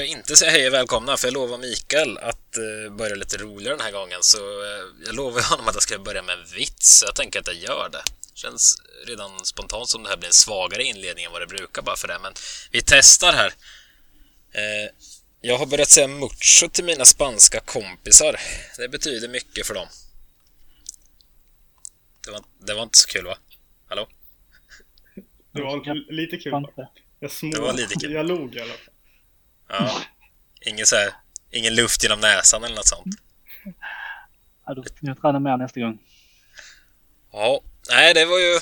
inte säga hej och välkomna för jag lovar Mikael att uh, börja lite roligare den här gången så uh, jag lovar honom att jag ska börja med en vits så jag tänker att jag gör det. Känns redan spontant som det här blir en svagare inledning än vad det brukar bara för det men vi testar här. Uh, jag har börjat säga mucho till mina spanska kompisar. Det betyder mycket för dem. Det var, det var inte så kul va? Hallå? Det var lite kul. Jag små, det var lite kul. Jag log i alla fall. Ja. Ingen, så här, ingen luft genom näsan eller något sånt. Ja, då får jag träna mer nästa gång. Ja, nej det var ju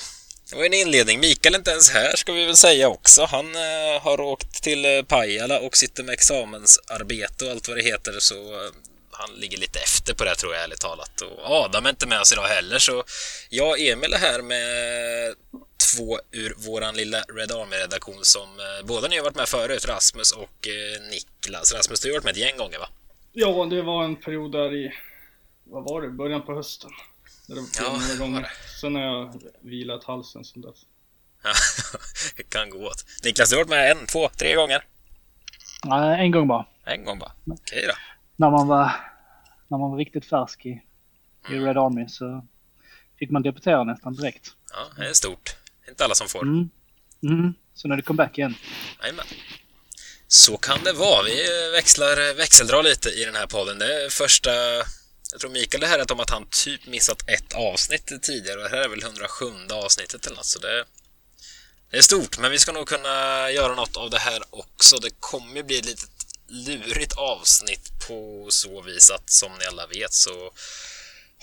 det var en inledning. Mikael är inte ens här ska vi väl säga också. Han eh, har åkt till eh, Pajala och sitter med examensarbete och allt vad det heter så eh, han ligger lite efter på det tror jag ärligt talat. Och Adam är inte med oss idag heller så jag och Emil är här med två ur våran lilla Red Army-redaktion som eh, båda ni har varit med förut, Rasmus och eh, Niklas. Rasmus, du har varit med ett gäng gånger va? Ja, det var en period där i, vad var det, början på hösten. Där det var Ja, några det var gånger. Sen har jag vilat halsen sen dess. Ja, det kan gå åt. Niklas, du har varit med en, två, tre gånger? Nej, en gång bara. En gång bara. Okej då. När man var, när man var riktigt färsk i, i Red Army så fick man debutera nästan direkt. Ja, det är stort. Inte alla som får. Mm. Mm. Så när det kom back igen. Jajamän. Så kan det vara. Vi växlar, växeldrar lite i den här podden. Det är första... Jag tror Mikael det här är om att han typ missat ett avsnitt tidigare och det här är väl 107 avsnittet eller något så det, det är stort men vi ska nog kunna göra något av det här också. Det kommer bli ett litet lurigt avsnitt på så vis att som ni alla vet så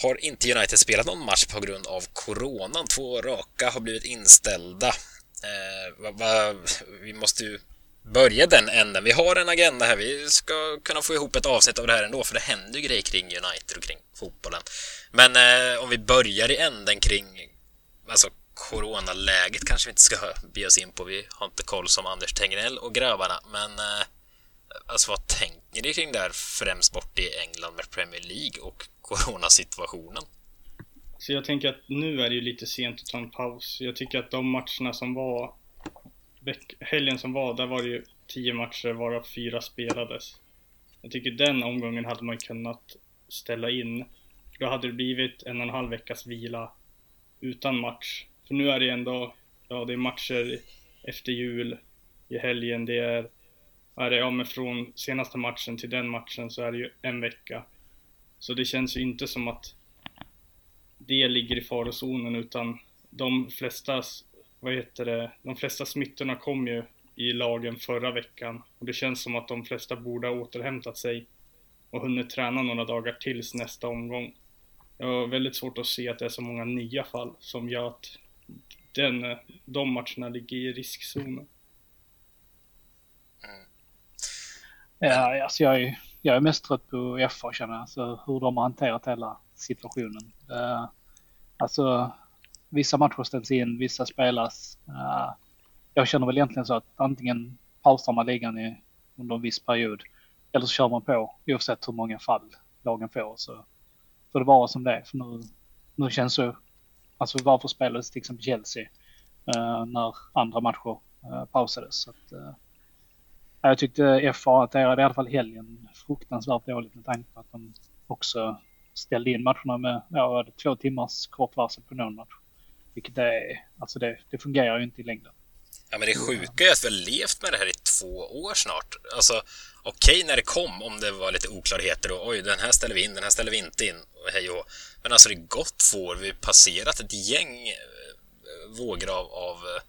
har inte United spelat någon match på grund av coronan. Två raka har blivit inställda. Eh, va, va, vi måste ju börja den änden. Vi har en agenda här. Vi ska kunna få ihop ett avsnitt av det här ändå, för det händer ju grejer kring United och kring fotbollen. Men eh, om vi börjar i änden kring alltså coronaläget kanske vi inte ska be oss in på. Vi har inte koll som Anders Tegnell och grabbarna, men eh, alltså vad tänker ni kring det här främst bort i England med Premier League och coronasituationen? Så jag tänker att nu är det ju lite sent att ta en paus. Jag tycker att de matcherna som var helgen som var, där var det ju tio matcher varav fyra spelades. Jag tycker den omgången hade man kunnat ställa in. För då hade det blivit en och en halv veckas vila utan match. För nu är det ändå, ja det är matcher efter jul i helgen. Det är, är det, ja men från senaste matchen till den matchen så är det ju en vecka. Så det känns ju inte som att det ligger i farozonen utan de flesta, vad heter det, de flesta smittorna kom ju i lagen förra veckan och det känns som att de flesta borde ha återhämtat sig och hunnit träna några dagar tills nästa omgång. Jag har väldigt svårt att se att det är så många nya fall som gör att den, de matcherna ligger i riskzonen. Ja, alltså jag, är, jag är mest trött på FA känner jag. Alltså hur de har hanterat hela situationen. Uh, alltså vissa matcher ställs in, vissa spelas. Uh, jag känner väl egentligen så att antingen pausar man ligan i, under en viss period eller så kör man på oavsett hur många fall lagen får. Så får det vara som det är. För nu, nu känns det, alltså varför spelades till exempel Chelsea uh, när andra matcher uh, pausades. Så att, uh, jag tyckte FA hanterade i alla fall helgen fruktansvärt dåligt med tanke på att de också ställde in matcherna med ja, två timmars kort varsel på någon match. Vilket är, alltså det, det fungerar ju inte i längden. Ja, men det sjuka är att vi har levt med det här i två år snart. Alltså, okej när det kom, om det var lite oklarheter och oj, den här ställer vi in, den här ställer vi inte in och hej och. Men alltså, det är gått två år. Vi har passerat ett gäng eh, vågor av, av eh,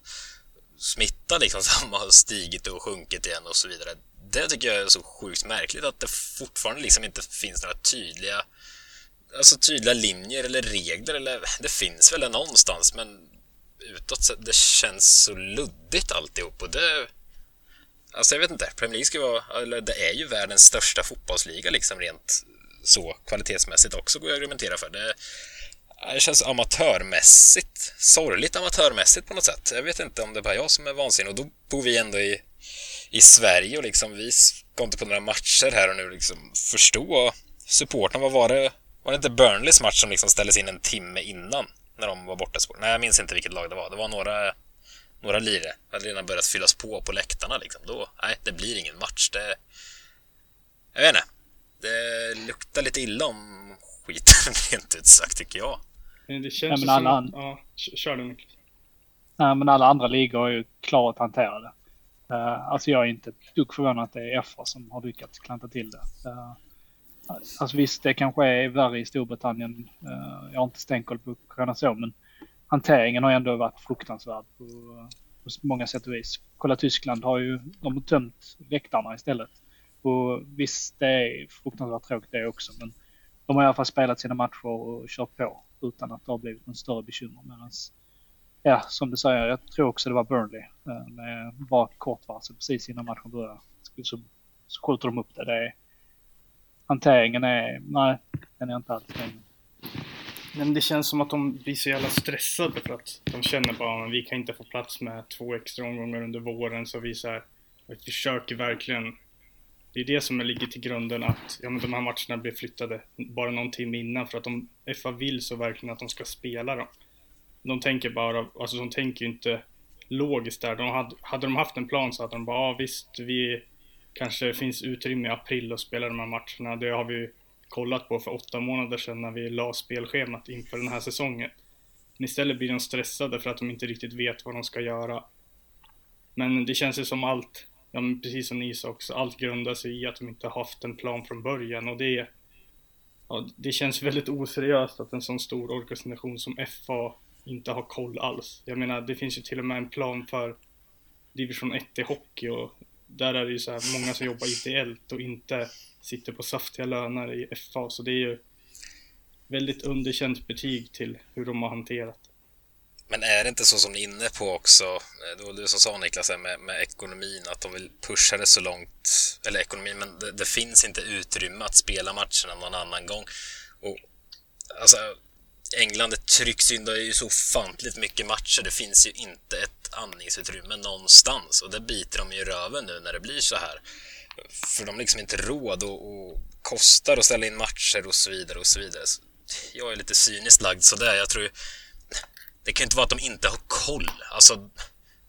smitta liksom som har stigit och sjunkit igen och så vidare. Det tycker jag är så sjukt märkligt att det fortfarande liksom inte finns några tydliga alltså tydliga linjer eller regler eller det finns väl det någonstans men utåt sett, det känns så luddigt alltihop och det alltså jag vet inte, Premier League ska vara, eller det är ju världens största fotbollsliga liksom rent så kvalitetsmässigt också går jag att argumentera för. Det, det känns amatörmässigt, sorgligt amatörmässigt på något sätt. Jag vet inte om det är bara jag som är vansinnig och då bor vi ändå i, i Sverige och liksom vi ska inte på några matcher här och nu liksom förstå supporten. Vad var det? Var det inte Burnleys match som liksom ställdes in en timme innan när de var borta? Nej, jag minns inte vilket lag det var. Det var några, några lire. Det hade redan börjat fyllas på på läktarna liksom. Då, nej, det blir ingen match. Det, jag vet inte. Det luktar lite illa om skiten rent ut sagt tycker jag. Det känns Ja, men som alla an- Ja, kör du. Nej, men alla andra ligor är ju klart hanterade. Uh, alltså jag är inte ett dugg förvånad att det är FA som har lyckats klanta till det. Uh, alltså visst, det kanske är värre i Storbritannien. Uh, jag har inte stenkoll på Ukraina så, men hanteringen har ändå varit fruktansvärd på, på många sätt och vis. Kolla Tyskland har ju de har tömt väktarna istället. Och visst, det är fruktansvärt tråkigt det också, men de har i alla fall spelat sina matcher och kört på utan att det har blivit någon större bekymmer. Medans Ja, som du säger, jag tror också det var Burnley. Det Med bara kort varsel precis innan matchen började. Så, så skjuter de upp det. det är, hanteringen är, nej, den är inte alls den. Men det känns som att de blir så jävla stressade för att de känner bara att vi kan inte få plats med två extra omgångar under våren så vi så här, vi försöker verkligen det är det som ligger till grunden att ja, men de här matcherna blir flyttade bara någon timme innan för att de FA vill så verkligen att de ska spela dem. De tänker bara, alltså de tänker ju inte logiskt där. De hade, hade de haft en plan så hade de bara, ja visst, vi kanske finns utrymme i april att spela de här matcherna. Det har vi kollat på för åtta månader sedan när vi la spelschemat inför den här säsongen. Men istället blir de stressade för att de inte riktigt vet vad de ska göra. Men det känns ju som allt, ja, men precis som ni sa också, allt grundar sig i att de inte haft en plan från början och det ja, det känns väldigt oseriöst att en sån stor organisation som FA inte har koll alls. Jag menar, det finns ju till och med en plan för division 1 i hockey och där är det ju så här många som jobbar ideellt och inte sitter på saftiga löner i FA, så det är ju väldigt underkänt betyg till hur de har hanterat. Men är det inte så som ni är inne på också, eh, det var du som sa Niklas med, med ekonomin, att de vill pusha det så långt, eller ekonomin, men det, det finns inte utrymme att spela matcherna någon annan gång. Och alltså, England trycks in, det är ju så ofantligt mycket matcher, det finns ju inte ett andningsutrymme någonstans och det biter de ju röven nu när det blir så här. För de har liksom inte råd och, och kostar att ställa in matcher och så vidare och så vidare. Så jag är lite cyniskt lagd sådär, jag tror ju det kan ju inte vara att de inte har koll. Alltså,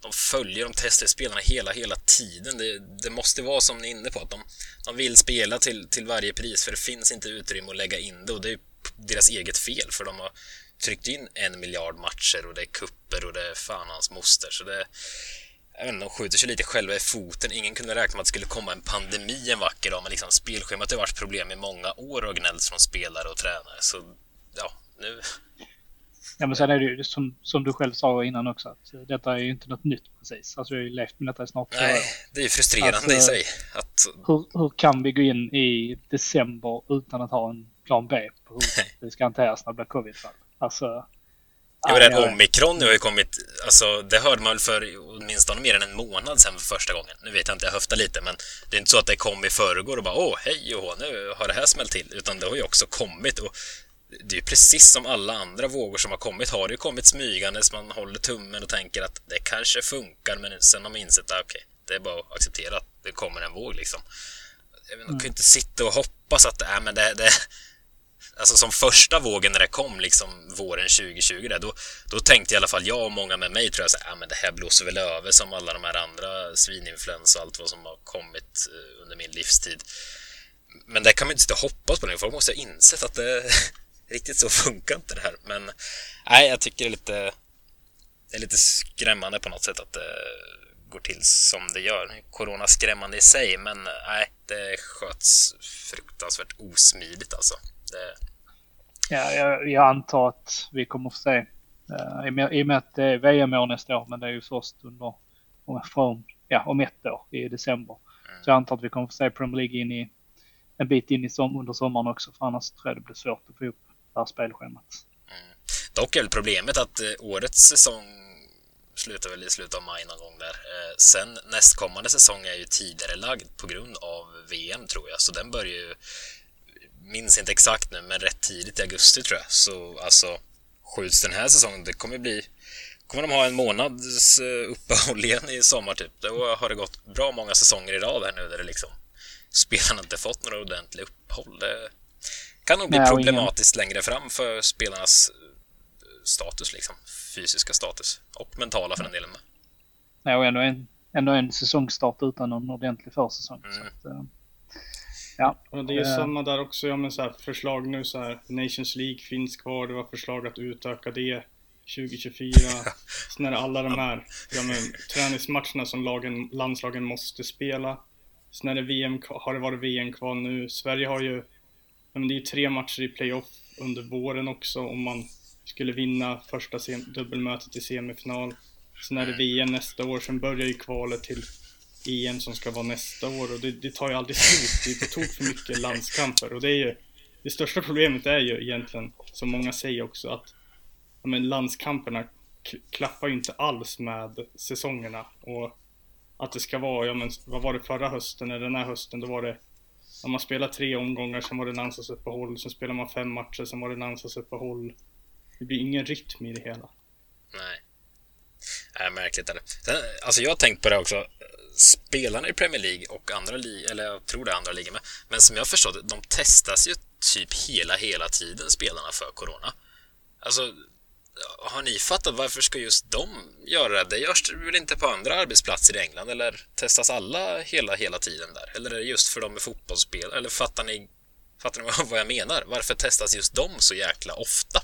de följer de testar spelarna hela, hela tiden. Det, det, måste vara som ni är inne på, att de, de vill spela till, till varje pris för det finns inte utrymme att lägga in det och det är deras eget fel för de har tryckt in en miljard matcher och det är kupper och det är fan hans moster. Så det, jag vet inte, de skjuter sig lite själva i foten. Ingen kunde räkna med att det skulle komma en pandemi en vacker dag, men liksom spelschemat har varit problem i många år och gnällt från spelare och tränare. Så ja, nu, Ja, men sen är det ju som, som du själv sa innan också att detta är ju inte något nytt precis. Alltså vi har ju levt med detta i snart två år. Nej, det är ju frustrerande Alltså, i sig. Att, Hur, hur kan vi gå in i december utan att ha en plan B hur det ska hanteras när det blir covid-fall? Alltså... ja, men den omikron nu har ju kommit, alltså det hörde man väl för åtminstone mer än en månad sedan för första gången. Nu vet jag inte, jag höftar lite, men det är inte så att det kom i förrgår och bara åh, hej och nu har det här smällt till, utan det har ju också kommit och det är ju precis som alla andra vågor som har kommit har det ju kommit smygandes, man håller tummen och tänker att det kanske funkar, men sen har man insett att okej, det är bara att acceptera att det kommer en våg liksom. Jag inte, man kan ju inte sitta och hoppas att äh, men det, det, Alltså som första vågen när det kom liksom våren 2020 där, då, då tänkte i alla fall jag och många med mig tror jag så här, ah, men det här blåser väl över som alla de här andra svininfluensa och allt vad som har kommit eh, under min livstid. Men det kan man inte sitta och hoppas på längre, folk måste ha insett att det riktigt så funkar inte det här. Men nej, jag tycker det är lite, det är lite skrämmande på något sätt att det går till som det gör. Nu är Corona skrämmande i sig, men nej, det sköts fruktansvärt osmidigt alltså. Det, Ja, jag, jag antar att vi kommer få se. Uh, i, och med, I och med att det är VM-år nästa år, men det är ju först under, om, från, ja, om ett år i december. Så jag antar att vi kommer få se Premier League in i, en bit in i som, under sommaren också, för annars tror jag det blir svårt att få ihop det här spelschemat. Dock är väl problemet att eh, årets säsong slutar väl i slutet av maj någon gång där. Eh, sen nästkommande säsong är ju tidigare lagd på grund av VM tror jag, så den börjar ju minns inte exakt nu, men rätt tidigt i augusti tror jag. Så alltså skjuts den här säsongen, det kommer bli kommer de ha en månads eh, uppehåll igen i sommar typ. Då har det gått bra många säsonger i rad här nu där det liksom spelarna inte fått några ordentliga uppehåll. Det kan nog bli Nej, och ingen- problematiskt längre fram för spelarnas eh, status liksom. Fysiska status. Och mentala för den delen med. Nej, och ändå en, ändå en säsongstart utan någon ordentlig försäsong. Mm. Så att, eh, Ja. Och det är ju Eh. samma där också, ja men så här, förslag nu så här, Nations League finns kvar, det var förslag att utöka det 2024. Sen är det alla de här ja, men, träningsmatcherna som lagen, landslagen måste spela. Sen är det VM, har det varit VM kvar nu. Sverige har ju, ja, men det är ju tre matcher i playoff under våren också om man skulle vinna första dubbelmötet i semifinal. Sen är det VM nästa år, sen börjar ju kvalet till EM som ska vara nästa år och det, det tar ju aldrig slut. Det är på tok för mycket landskamper och det är ju det största problemet är ju egentligen, som många säger också, att ja, men landskamperna klappar klaffar ju inte alls med säsongerna och att det ska vara, ja men vad var det förra hösten eller den här hösten, då var det Ja, man spelar tre omgångar, sen var det landslagsuppehåll, sen spelar man fem matcher, sen var det landslagsuppehåll. Det blir ingen rytm i det hela. Nej. Nej, märkligt är det. Sen, alltså jag har tänkt på det också. Spelarna i Premier League och andra ligor, eller jag tror det är andra ligor med, men som jag har förstått det, de testas ju typ hela, hela tiden, spelarna, för Corona. Alltså, har ni fattat varför ska just de göra det? Det görs väl inte på andra arbetsplatser i England, eller testas alla hela, hela tiden där? Eller är det just för de med fotbollsspel, Eller fattar ni, fattar ni vad jag menar? Varför testas just de så jäkla ofta?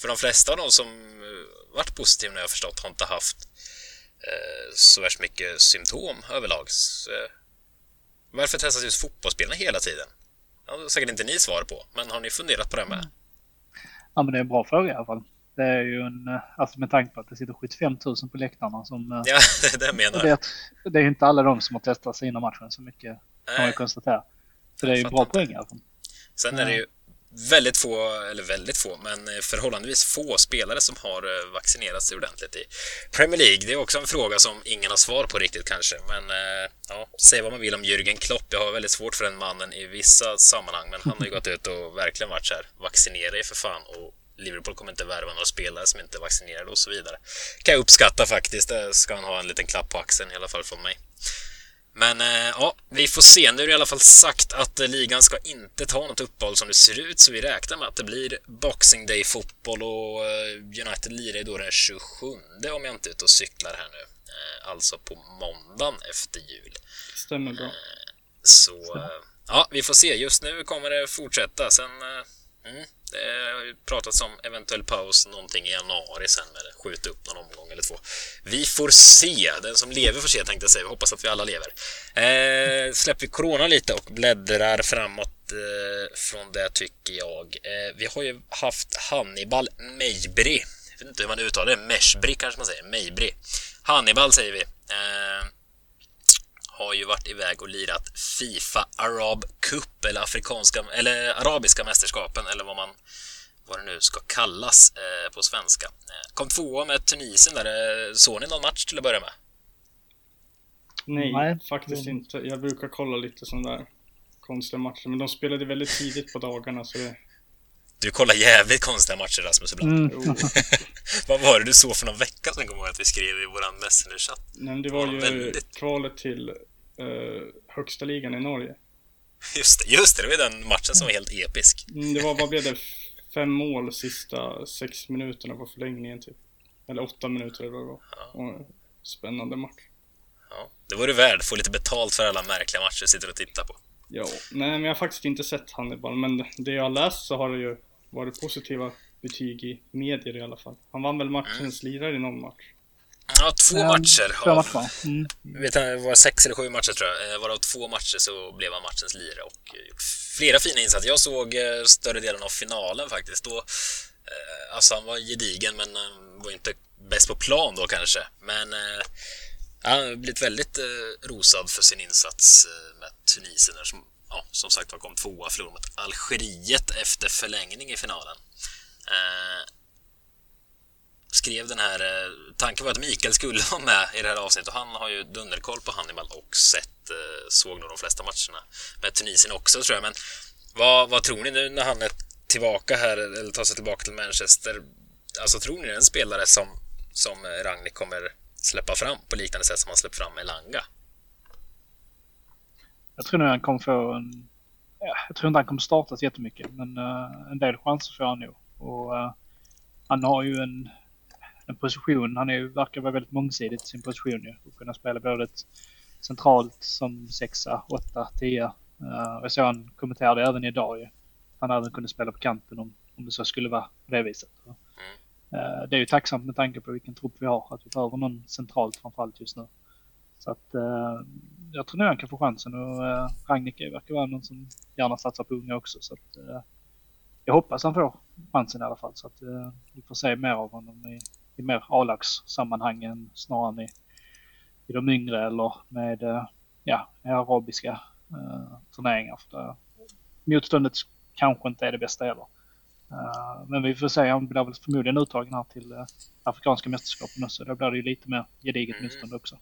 För de flesta av de som eh, varit positiva när jag förstått har inte haft eh, så värst mycket symptom överlag. Så, eh, varför testas just fotbollsspelarna hela tiden? Ja, det har säkert inte ni svar på, men har ni funderat på det med? Ja, men det är en bra fråga i alla fall. Det är ju en, eh, alltså med tanke på att det sitter 75 000 på läktarna som... eh, Ja, det det jag menar. det, det är ju inte alla de som har testat sina matchen så mycket kan man ju Nej. konstatera. Så det är ju Jag bra poäng i alla fall. Sen är det ju väldigt få, eller väldigt få, men eh, förhållandevis få spelare som har eh, vaccinerat sig ordentligt i Premier League. Det är också en fråga som ingen har svar på riktigt kanske, men eh, ja, säg vad man vill om Jürgen Klopp. Jag har väldigt svårt för den mannen i vissa sammanhang, men han har ju gått ut och verkligen varit så här, vaccinera er för fan och Liverpool kommer inte värva några spelare som inte är vaccinerade och så vidare. Kan jag uppskatta faktiskt. Det ska han ha en liten klapp på axeln i alla fall från mig. Men eh, ja, vi får se. Nu är det i alla fall sagt att eh, ligan ska inte ta något uppehåll som det ser ut, så vi räknar med att det blir Boxing Day-fotboll och eh, United lirar ju då den 27 om jag inte är ute och cyklar här nu. Alltså på måndagen efter jul. Stämmer bra. Så ja, vi får se. Just nu kommer det fortsätta. Sen mm, det har pratats om eventuell paus någonting i januari sen med det. Skjuta upp någon omgång eller två. Vi får se. Den som lever får se tänkte jag säga. Vi hoppas att vi alla lever. Eh, släpper vi corona lite och bläddrar framåt eh, från det tycker jag. Eh, vi har ju haft Hannibal Mejbri. Jag vet inte hur man uttalar det. Meshbri kanske man säger. Mejbri. Hannibal säger vi. Eh, har ju varit iväg och lirat Fifa Arab Cup eller afrikanska eller arabiska mästerskapen eller vad man vad det nu ska kallas eh, på svenska. Eh, kom tvåa med Tunisien där. Eh, såg ni någon match till att börja med? Nej, Nej. faktiskt Mm. inte. Jag brukar kolla lite sådana där konstiga matcher, men de spelade väldigt tidigt på dagarna så det... Du kollar jävligt konstiga matcher Rasmus ibland. Mm. Vad var det du såg för någon vecka sedan kommer jag att vi skrev i våran Messenger-chatt? Nej, men det var Ja, ju väldigt. kvalet till eh, högsta ligan i Norge. Just det, just det, det var den matchen som var helt episk. Mm, det var, vad blev det? Fem mål sista sex minuterna på förlängningen typ. Eller åtta minuter eller vad det var. Och, spännande match. Ja, det var du värd, få lite betalt för alla märkliga matcher du sitter och tittar på. Ja, nej men jag har faktiskt inte sett Hannibal, men det jag har läst så har det ju varit positiva betyg i medier i alla fall. Han vann väl matchens lirare i någon match. Ja, två Ja, matcher. Två matcher. Mm. vet det var sex eller sju matcher tror jag. Eh, Varav två matcher så blev han matchens lirare och eh, gjort flera fina insatser. Jag såg eh, större delen av finalen faktiskt. Då, alltså han var gedigen men var inte bäst på plan då kanske. Men han har blivit väldigt rosad för sin insats med Tunisien som, ja, som sagt var kom tvåa förlorade mot Algeriet efter förlängning i finalen. Skrev den här... Eh, tanken var att Mikael skulle vara med i det här avsnittet och han har ju dunderkoll på Hannibal och sett, eh, såg nog de flesta matcherna med Tunisien också tror jag. Men vad, vad tror ni nu när han är tillbaka här, eller tar sig tillbaka till Manchester? Alltså tror ni det är en spelare som, som Ragnik kommer släppa fram på liknande sätt som han släppt fram Elanga? Jag tror nog han kommer få en... Jag tror inte han kommer starta jättemycket, men eh, en del chanser får han nog. Och han har ju en, en position, han är, verkar vara väldigt mångsidig i sin position ju. Och kunna spela både ett centralt som sexa, åtta, tia Uh, jag såg han kommenterade även idag ju. Han även kunde spela på kanten om, om det så skulle vara på det viset. Mm. Uh, det är ju tacksamt med tanke på vilken trupp vi har, att vi behöver någon centralt framförallt just nu. Så att uh, jag tror nog han kan få chansen och eh, uh, Ragnik verkar vara någon som gärna satsar på unga också. Så att, uh, jag hoppas han får chansen i alla fall så att uh, vi får se mer av honom i, i mer A-lagssammanhangen snarare än i, i de yngre eller med uh, ja, arabiska uh, turneringar. För det, motståndet kanske inte är det bästa heller. Uh, men vi får se, han blir väl förmodligen uttagen här till uh, Afrikanska mästerskapen också. Då blir det ju lite mer gediget mm. motstånd också.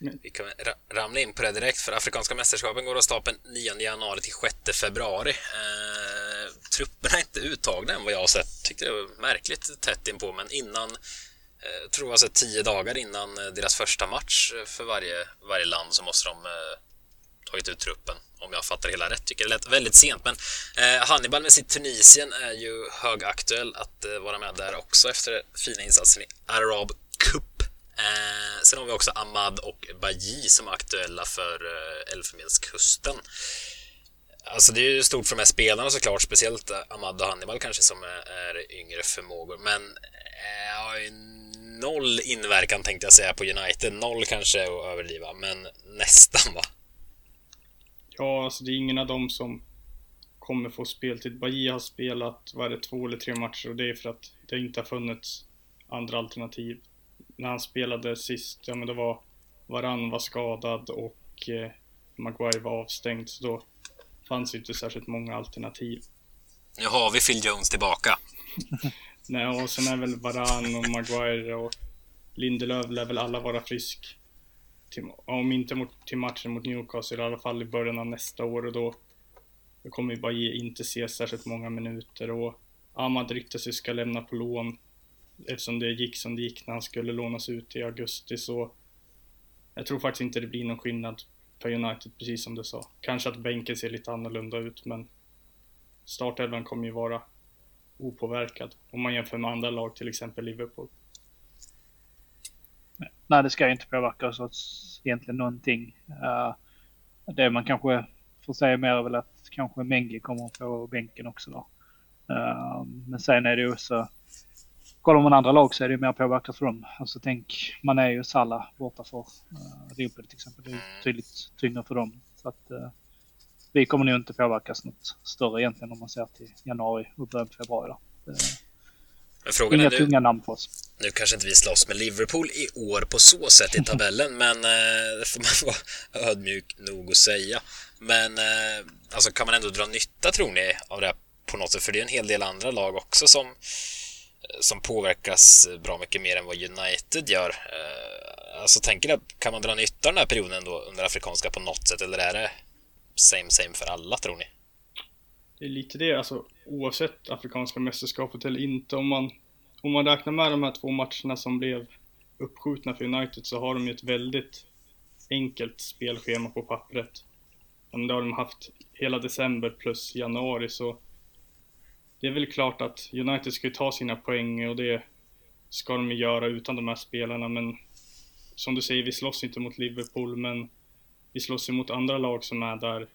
Mm. Vi kan ramla in på det direkt för Afrikanska mästerskapen går av stapeln 9 januari till 6 februari. Trupperna är inte uttagna än vad jag har sett. Tyckte det var märkligt tätt inpå men innan eh, tror alltså tio dagar innan eh, deras första match eh, för varje, varje land så måste de eh, tagit ut truppen om jag fattar hela rätt. Tycker det lät väldigt sent men eh, Hannibal med sitt Tunisien är ju högaktuell att eh, vara med där också efter fina insatser i Arab Cup Eh, sen har vi också Ahmad och Baji som är aktuella för eh, Elfenbenskusten. Alltså det är ju stort för de här spelarna såklart, speciellt Ahmad och Hannibal kanske som är, yngre förmågor. Men eh, noll inverkan tänkte jag säga på United. Noll kanske att överdriva, men nästan va? Ja, alltså det är ingen av dem som kommer få speltid. Baji har spelat, vad är det, två eller tre matcher och det är för att det inte har funnits andra alternativ när han spelade sist, ja men det var Varann var skadad och eh, Maguire var avstängd så då fanns inte särskilt många alternativ. Nu har vi Phil Jones tillbaka. Nej, och sen är väl Varann och Maguire och Lindelöf lär väl alla vara frisk. Till, om inte mot, till matchen mot Newcastle, i alla fall i början av nästa år och då, då kommer vi bara ge, inte se särskilt många minuter och Ahmad ryktas ju ska lämna på lån eftersom det gick som det gick när han skulle lånas ut i augusti så jag tror faktiskt inte det blir någon skillnad för United, precis som du sa. Kanske att bänken ser lite annorlunda ut, men startelvan kommer ju vara opåverkad om man jämför med andra lag, till exempel Liverpool. Nej, det ska ju inte påverka oss egentligen någonting. Uh, det man kanske får säga mer är väl att kanske Mengi kommer på bänken också då. Uh, men sen är det ju också kollar man andra lag så är det mer påverkat för dem. Alltså tänk, man är ju Salla borta för uh, Liverpool till exempel. Det är tydligt tyngre för dem. Så att uh, vi kommer nog inte påverkas något större egentligen om man ser till januari och början på februari. Då. Men frågan Inga är tunga namn för oss. Nu kanske inte vi slåss med Liverpool i år på så sätt i tabellen, men eh, det får man vara ödmjuk nog att säga. Men eh, alltså kan man ändå dra nytta, tror ni, av det här på något sätt? För det är en hel del andra lag också som som påverkas bra mycket mer än vad United gör. Eh, alltså tänker du, kan man dra nytta av den här perioden då under afrikanska på något sätt eller är det same same för alla tror ni? Det är lite det, alltså oavsett afrikanska mästerskapet eller inte, om man, om man räknar med de här två matcherna som blev uppskjutna för United så har de ju ett väldigt enkelt spelschema på pappret. Det har de haft hela december plus januari så det är väl klart att United ska ta sina poäng och det ska de göra utan de här spelarna men som du säger, vi slåss inte mot Liverpool men vi slåss ju mot andra lag som är där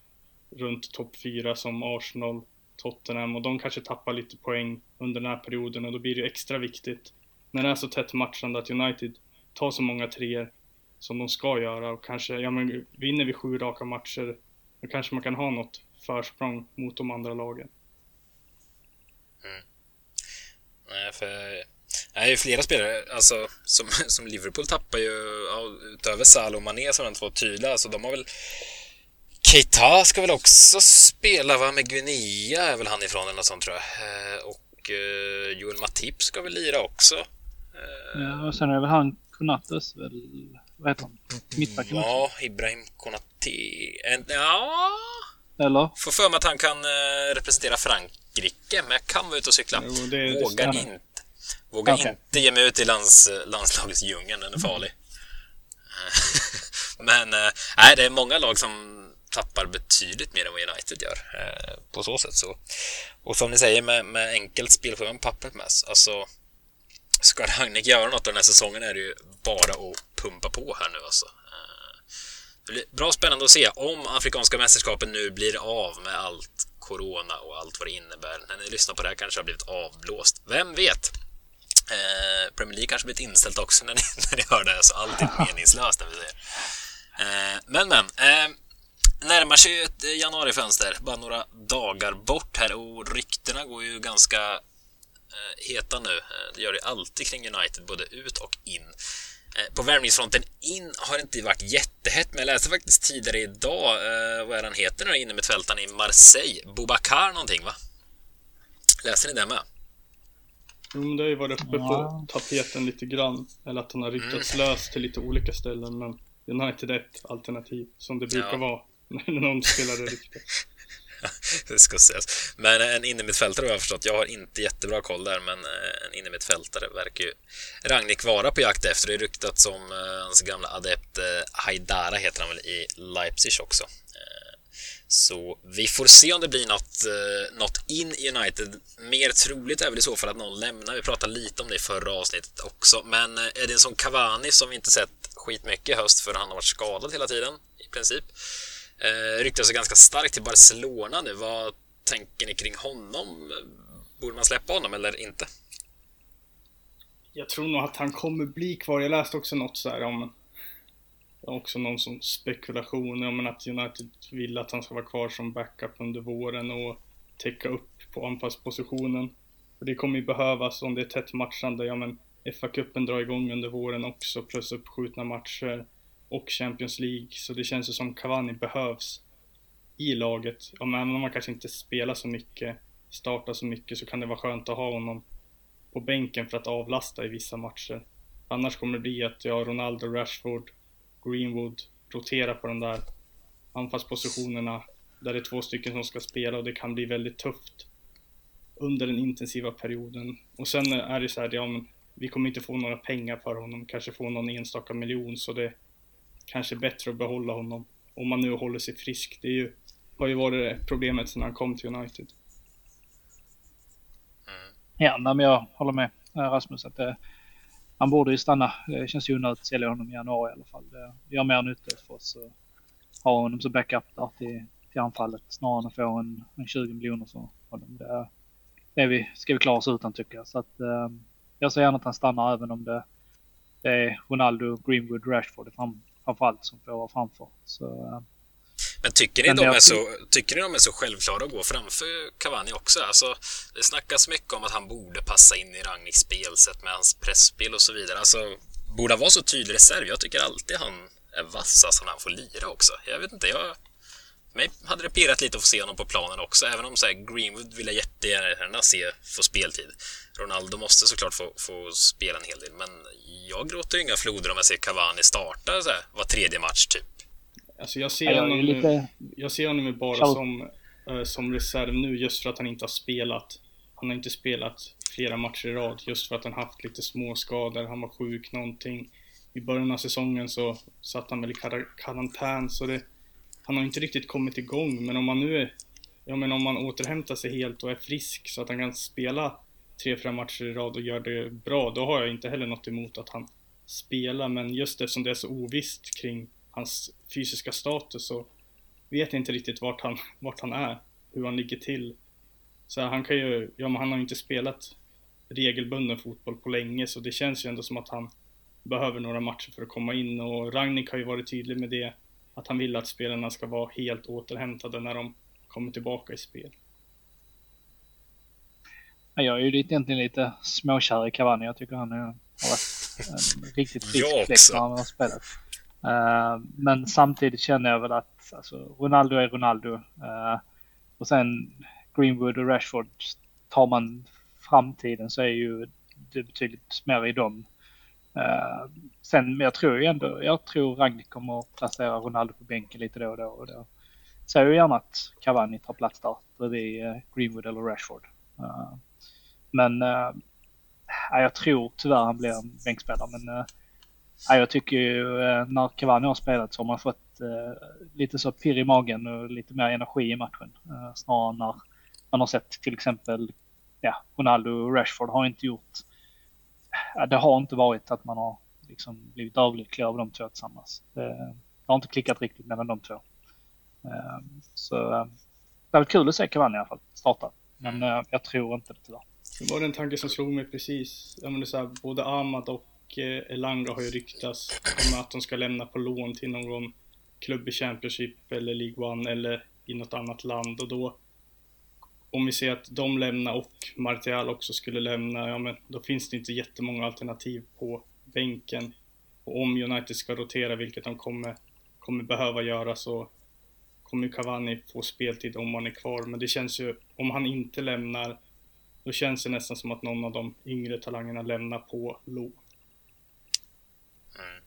runt topp 4 som Arsenal, Tottenham och de kanske tappar lite poäng under den här perioden och då blir det extra viktigt när det är så tätt matchande att United tar så många treor som de ska göra och kanske, ja men vinner vi sju raka matcher då kanske man kan ha något försprång mot de andra lagen. Mm. Nej, för det är ju flera spelare, alltså som, som Liverpool tappar ju, utöver Salah och Mané som är de två tydliga, alltså de har väl Keita ska väl också spela va, med Guinea är väl han ifrån eller något sånt tror jag. Eh, och eh, Joel Matip ska väl lira också. Eh, ja, och sen är väl han Konates väl, vad heter han? Mittbacken Ja, Ibrahim Konate. Ja, eller? Får för mig att han kan eh, representera Frankrike, men jag kan vara ute och cykla. Jo, det, Vågar det inte. Vågar okay. inte ge mig ut i lands, landslagets djungel, den är farlig. men eh, nej, det är många lag som tappar betydligt mer än vad United gör eh, på så sätt. Så. Och som ni säger med, med enkelt spelschema på pappret med, alltså ska Ragnik göra något den här säsongen är det ju bara att pumpa på här nu alltså. Det blir bra spännande att se om Afrikanska mästerskapen nu blir av med allt corona och allt vad det innebär. När ni lyssnar på det här kanske det har blivit avblåst. Vem vet? Eh, Premier League kanske blivit inställt också när ni, när ni hör det här, så allt är meningslöst när vi säger. Eh, men, men. Eh, närmar sig ett januarifönster, bara några dagar bort här och ryktena går ju ganska eh, heta nu. Eh, det gör det alltid kring United, både ut och in. Eh, på värvningsfronten in har det inte varit jättehett, men jag läste faktiskt tidigare idag, eh, vad är han heter nu inne med tvältan i Marseille? Bobakar någonting, va? Läser ni det med? Jo, men det har ju varit uppe Ja. på tapeten lite grann. Eller att han har ryktats lös till lite olika ställen. Men United är ett alternativ, som det brukar Ja. vara när någon spelare ryktas. det ska sägas. Men en innermittfältare har jag förstått. Jag har inte jättebra koll där, men eh, en innermittfältare verkar ju Ragnik vara på jakt efter. Det är ryktats om eh, hans gamla adept eh, Haidara heter han väl i Leipzig också. Så vi får se om det blir något, något in i United. Mer troligt är väl i så fall att någon lämnar. Vi pratade lite om det i förra avsnittet också. Men är det en sån Cavani som vi inte sett skitmycket i höst för han har varit skadad hela tiden i princip. Eh, ryktas ganska starkt till Barcelona nu. Vad tänker ni kring honom? Borde man släppa honom eller inte? Jag tror nog att han kommer bli kvar. Jag läste också något så här om också någon som spekulation om att United vill att han ska vara kvar som backup under våren och täcka upp på anfallspositionen. För det kommer ju behövas om det är tätt matchande. Ja men FA-cupen drar igång under våren också plus uppskjutna matcher och Champions League. Så det känns ju som Cavani behövs i laget. Och även om man kanske inte spelar så mycket, startar så mycket så kan det vara skönt att ha honom på bänken för att avlasta i vissa matcher. Annars kommer det bli att jag Ronaldo, Rashford, Greenwood roterar på de där anfallspositionerna där det är två stycken som ska spela och det kan bli väldigt tufft under den intensiva perioden. Och sen är det så här, ja men vi kommer inte få några pengar för honom, kanske få någon enstaka miljon så det kanske bättre att behålla honom om man nu håller sig frisk. Det är ju, har ju varit problemet sedan han kom till United. Mm. Ja, men jag håller med eh, Rasmus att det, han borde ju stanna. Det känns ju onödigt att sälja honom i januari i alla fall. Det gör mer nytta för oss att ha honom som backup där till, till anfallet snarare än att få en, en 20 miljoner för honom. Det, det vi, ska vi klara oss utan tycker jag. Så att, eh, jag ser gärna att han stannar även om det, det är Ronaldo, Greenwood, Rashford fram, framförallt som får vara framför. Så, eh, Men tycker ni, Men de är så, tycker ni de är så självklara att gå framför Cavani också? Alltså, det snackas mycket om att han borde passa in i Ragniks spelsätt med hans pressspel och så vidare. Alltså, borde han vara så tydlig reserv? Jag tycker alltid han är vass alltså, när han får lira också. Jag vet inte, jag... Mig hade det pirrat lite att få se honom på planen också, även om så här, Greenwood vill jag jättegärna se få speltid. Ronaldo måste såklart få, få spela en hel del, men jag gråter ju inga floder om jag ser Cavani starta så här, var tredje match typ. Alltså jag ser jag honom lite... jag ser honom ju bara som, eh, som reserv nu just för att han inte har spelat. Han har inte spelat flera matcher i rad just för att han haft lite små skador. Han var sjuk någonting. I början av säsongen så satt han väl i kar- karantän så det, han har inte riktigt kommit igång. Men om han nu är, ja men om han återhämtar sig helt och är frisk så att han kan spela tre, fyra matcher i rad och gör det bra, då har jag inte heller något emot att han spelar. Men just eftersom det är så ovisst kring hans fysiska status så vet jag inte riktigt vart han, vart han är, hur han ligger till. Så han kan ju, ja men han har ju inte spelat regelbunden fotboll på länge så det känns ju ändå som att han behöver några matcher för att komma in och Ragnik har ju varit tydlig med det att han vill att spelarna ska vara helt återhämtade när de kommer tillbaka i spel. Ja, Jag är ju lite, egentligen lite småkär i Cavani. Jag tycker han är, har varit en riktigt frisk fläkt när han har spelat. Eh, men samtidigt känner jag väl att alltså, Ronaldo är Ronaldo. Eh, och sen Greenwood och Rashford, tar man framtiden så är ju det betydligt mer i dem. Eh, sen, men jag tror ju ändå, jag tror Ragnik kommer att placera Ronaldo på bänken lite då och då. Och då Så jag gärna att Cavani tar plats där bredvid eh, Greenwood eller Rashford. Eh, men eh, jag tror tyvärr han blir en bänkspelare. Men eh, jag tycker ju när Cavani har spelat så har man fått lite så pirr i magen och lite mer energi i matchen. Snarare när man har sett till exempel ja, Ronaldo och Rashford har inte gjort... Ja, det har inte varit att man har liksom blivit överlycklig av de två tillsammans. Det, har inte klickat riktigt mellan de två. Eh, så det var kul att se Cavani i alla fall starta. Men mm. jag tror inte det tyvärr. Det var en tanke som slog mig precis. Jag menar så här, både Ahmad och Elanga har ju ryktats om att de ska lämna på lån till någon klubb i Championship eller League One eller i något annat land och då om vi ser att de lämnar och Martial också skulle lämna, ja men då finns det inte jättemånga alternativ på bänken. Och om United ska rotera, vilket de kommer, kommer behöva göra, så kommer Cavani få speltid om han är kvar. Men det känns ju, om han inte lämnar, då känns det nästan som att någon av de yngre talangerna lämnar på lån. Mm.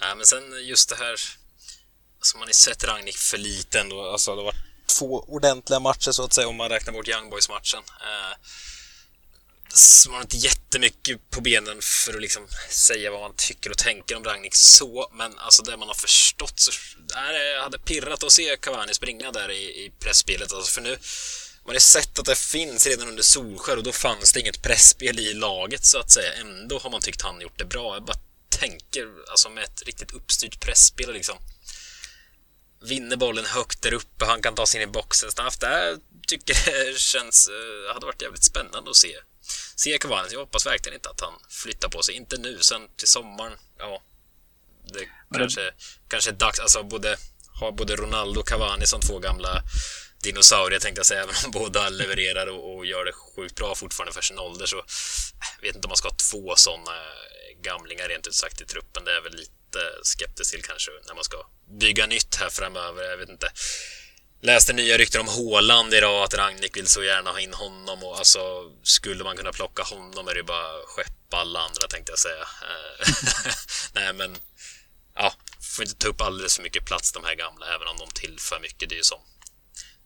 Ja, men sen just det här, alltså man har sett Ragnik för lite ändå, alltså det har varit två ordentliga matcher så att säga om man räknar bort Young Boys-matchen. Eh, man har inte jättemycket på benen för att liksom säga vad man tycker och tänker om Ragnik så, men alltså det man har förstått så det hade pirrat att se Cavani springa där i, i pressspelet. Alltså för nu man har sett att det finns redan under Solskär och då fanns det inget pressspel i laget så att säga. Ändå har man tyckt han gjort det bra. Jag bara tänker alltså med ett riktigt uppstyrt pressspel liksom vinner bollen högt där uppe, han kan ta sig in i boxen snabbt. Det tycker det känns, uh, hade varit jävligt spännande att se. Se Cavani, jag hoppas verkligen inte att han flyttar på sig. Inte nu, sen till sommaren, ja. Det Men kanske, det... kanske är dags, alltså både, ha både Ronaldo och Cavani som två gamla dinosaurier tänkte jag säga, även om båda levererar och, och, gör det sjukt bra fortfarande för sin ålder så jag vet inte om man ska ha två sådana gamlingar rent ut sagt i truppen. Det är väl lite skeptisk till kanske när man ska bygga nytt här framöver. Jag vet inte. Läste nya rykten om Håland idag, att Ragnik vill så gärna ha in honom och alltså skulle man kunna plocka honom är det bara skeppa alla andra tänkte jag säga. Eh, nej men, ja, får inte ta upp alldeles för mycket plats de här gamla, även om de tillför mycket. Det är ju som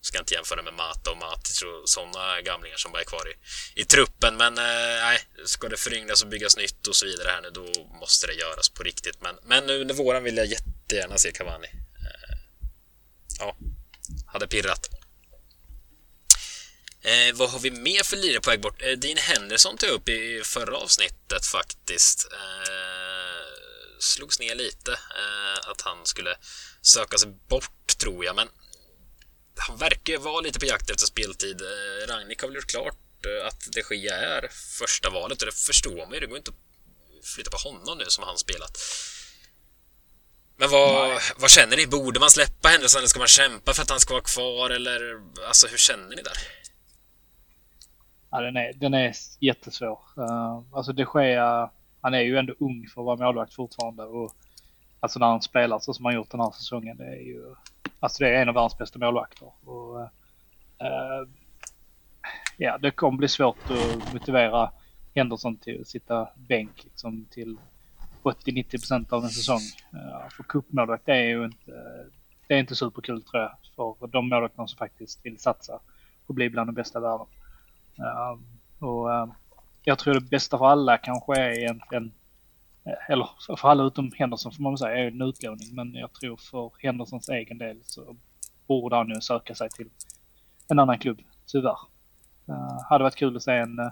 Ska inte jämföra med Mata och Matic och sådana gamlingar som bara är kvar i, i truppen. Men eh, ska det föryngras och byggas nytt och så vidare här nu, då måste det göras på riktigt. Men, men nu under våren vill jag jättegärna se Cavani. Eh, ja, hade pirrat. Eh, vad har vi mer för lirare på väg bort? Eh, Dean Henderson tog upp i förra avsnittet faktiskt. Eh, slogs ner lite eh, att han skulle söka sig bort tror jag, men han verkar vara lite på jakt efter speltid. Eh, Ragnik har väl gjort klart eh, att de Gia är första valet och det förstår man ju. Det går inte att flytta på honom nu som han spelat. Men vad, vad känner ni? Borde man släppa Henderson eller ska man kämpa för att han ska vara kvar eller alltså hur känner ni där? Ja, den är, den är jättesvår. Uh, alltså de Gea, han är ju ändå ung för att vara målvakt fortfarande och alltså när han spelar så som han gjort den här säsongen, det är ju Alltså det är en av världens bästa målvakter. Och, uh, ja, det kommer bli svårt att motivera Henderson till att sitta bänk liksom, till 80-90% av en säsong. Uh, för cupmålvakt är ju inte, det är inte superkul tror jag för de målvakterna som faktiskt vill satsa och bli bland de bästa i världen. Uh, och jag tror det bästa för alla kanske är egentligen Eh, eller för alla utom Henderson får man väl säga, är en utlåning. Men jag tror för Hendersons egen del så borde han nu söka sig till en annan klubb, tyvärr. Uh, hade varit kul att se en, eh,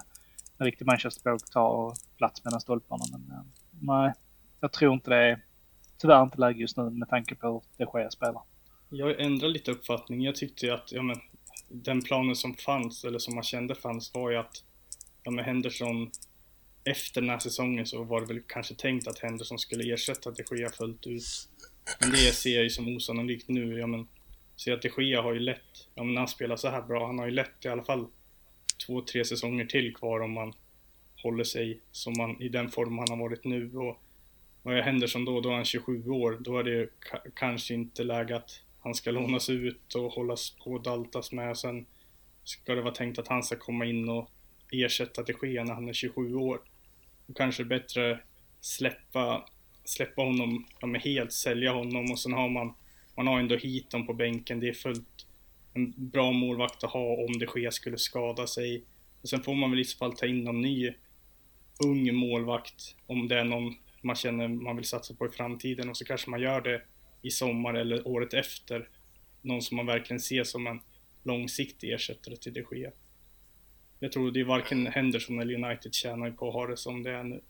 en riktig Manchester ta plats mellan stolparna. Men uh, nej, jag tror inte det är tyvärr inte läge just nu med tanke på hur det sker spelar. Jag ändrar lite uppfattning. Jag tyckte att ja, men, den planen som fanns, eller som man kände fanns, var ju att ja, men Henderson efter den här säsongen så var det väl kanske tänkt att Henderson skulle ersätta de Gea fullt ut. Men det ser jag ju som osannolikt nu. Ja, men, ser att de Gea har ju lätt, ja men när han spelar så här bra, han har ju lätt i alla fall två, tre säsonger till kvar om man håller sig som man, i den form han har varit nu. Och vad är Henderson då? Då är han 27 år. Då är det ju kanske inte läge att han ska lånas ut och hållas på och daltas med. Sen ska det vara tänkt att han ska komma in och ersätta de Gea när han är 27 år. Kanske bättre släppa, släppa honom ja, med helt, sälja honom och sen har man, man har ändå Heaton på bänken. Det är fullt en bra målvakt att ha om det sker skulle skada sig. Och sen får man väl i så fall ta in någon ny ung målvakt om det är någon man känner man vill satsa på i framtiden och så kanske man gör det i sommar eller året efter. Någon som man verkligen ser som en långsiktig ersättare till de Gea. Jag tror det är varken Henderson eller United tjänar på att ha det som det är nu.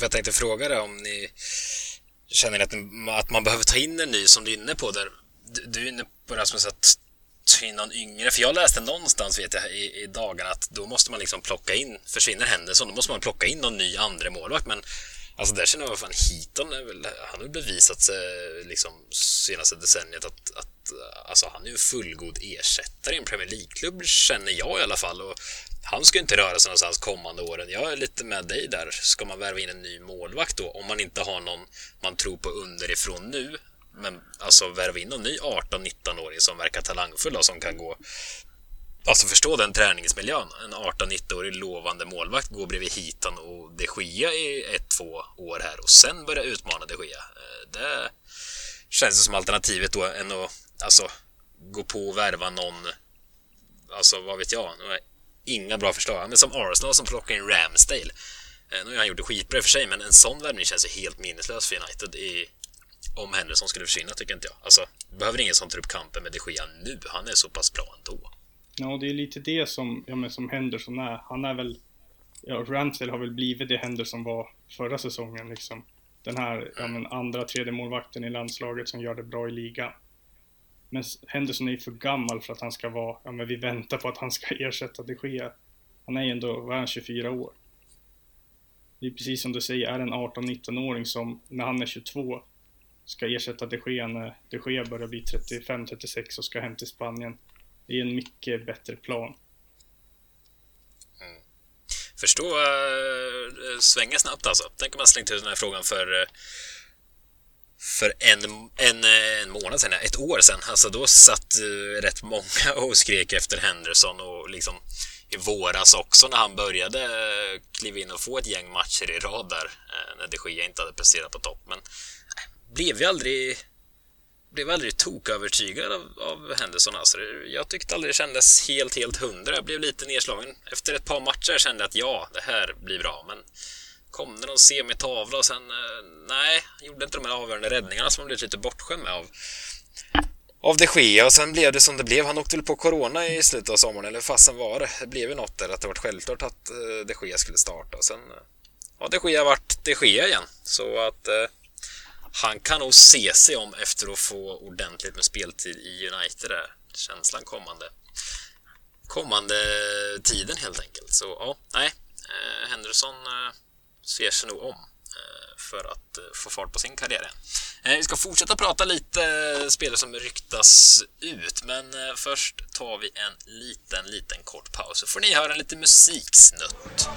Jag tänkte fråga dig om ni Känner ni att, att man behöver ta in en ny, som du är inne på där? Du, du är inne på Rasmus att ta in någon yngre. För jag läste någonstans vet jag, i, i dagarna att då måste man liksom plocka in, försvinner Henderson, då måste man plocka in någon ny andra målvakt men Alltså där känner jag vad fan Heaton är väl, han har bevisat sig liksom senaste decenniet att, att alltså han är ju en fullgod ersättare i en Premier League-klubb känner jag i alla fall och han ska ju inte röra sig någonstans kommande åren. Jag är lite med dig där. Ska man värva in en ny målvakt då om man inte har någon man tror på underifrån nu men alltså värva in någon ny 18-19-åring som verkar talangfull och som kan gå Alltså förstå den träningsmiljön. En 18-19-årig lovande målvakt går bredvid Hitan och de Gia i ett, två år här och sen börja utmana de Gia. Eh, det känns som alternativet då än att alltså, gå på och värva någon, alltså vad vet jag, inga bra förslag. Men som Arsenal som plockar in Ramsdale. Eh, nu har han gjort det skitbra i och för sig, men en sån värvning känns ju helt minneslös för United i, om Henderson skulle försvinna, tycker inte jag. Alltså, behöver ingen som tar upp kampen med de Gia nu. Han är så pass bra ändå. Ja, det är lite det som, ja, men som Henderson är. Han är väl, ja, Ramsdale har väl blivit det Henderson var förra säsongen liksom. Den här, ja men andra, tredje målvakten i landslaget som gör det bra i ligan. Men Henderson är ju för gammal för att han ska vara, ja men vi väntar på att han ska ersätta de Gea. Han är ju ändå, vad är han, 24 år? Det är precis som du säger, är en 18-19-åring som när han är 22 ska ersätta de Gea när de Gea börjar bli 35-36 och ska hem till Spanien. Det är en mycket bättre plan. Mm. Förstå äh, svänga snabbt alltså. Tänk om man slängt ut den här frågan för eh, för en, en, eh, en månad sedan, ett år sedan. Alltså då satt äh, rätt många och skrek efter Henderson och liksom i våras också när han började äh, kliva in och få ett gäng matcher i rad där äh, när de Gea inte hade presterat på topp. Men blev ju aldrig blev aldrig tokövertygad av, av Henderson. Alltså, jag tyckte aldrig det kändes helt, helt hundra. Jag blev lite nedslagen. Efter ett par matcher kände jag att ja, det här blir bra. Men kom det någon semitavla och sen, eh, nej, gjorde inte de här avgörande räddningarna som man blev lite bortskämd med av av de Gea och sen blev det som det blev. Han åkte väl på Corona i slutet av sommaren, eller fasen var det? Det blev ju något där att det var självklart att eh, de Gea skulle starta. Sen eh, ja, har de Gea varit de Gea igen. Så att eh, han kan nog se sig om efter att få ordentligt med speltid i United där. Känslan kommande kommande tiden helt enkelt. Så ja, nej. Eh, Henderson eh, ser sig nog om eh, för att eh, få fart på sin karriär. Eh, vi ska fortsätta prata lite eh, spelare som ryktas ut, men först tar vi en liten, liten kort paus så får ni höra en liten musiksnutt.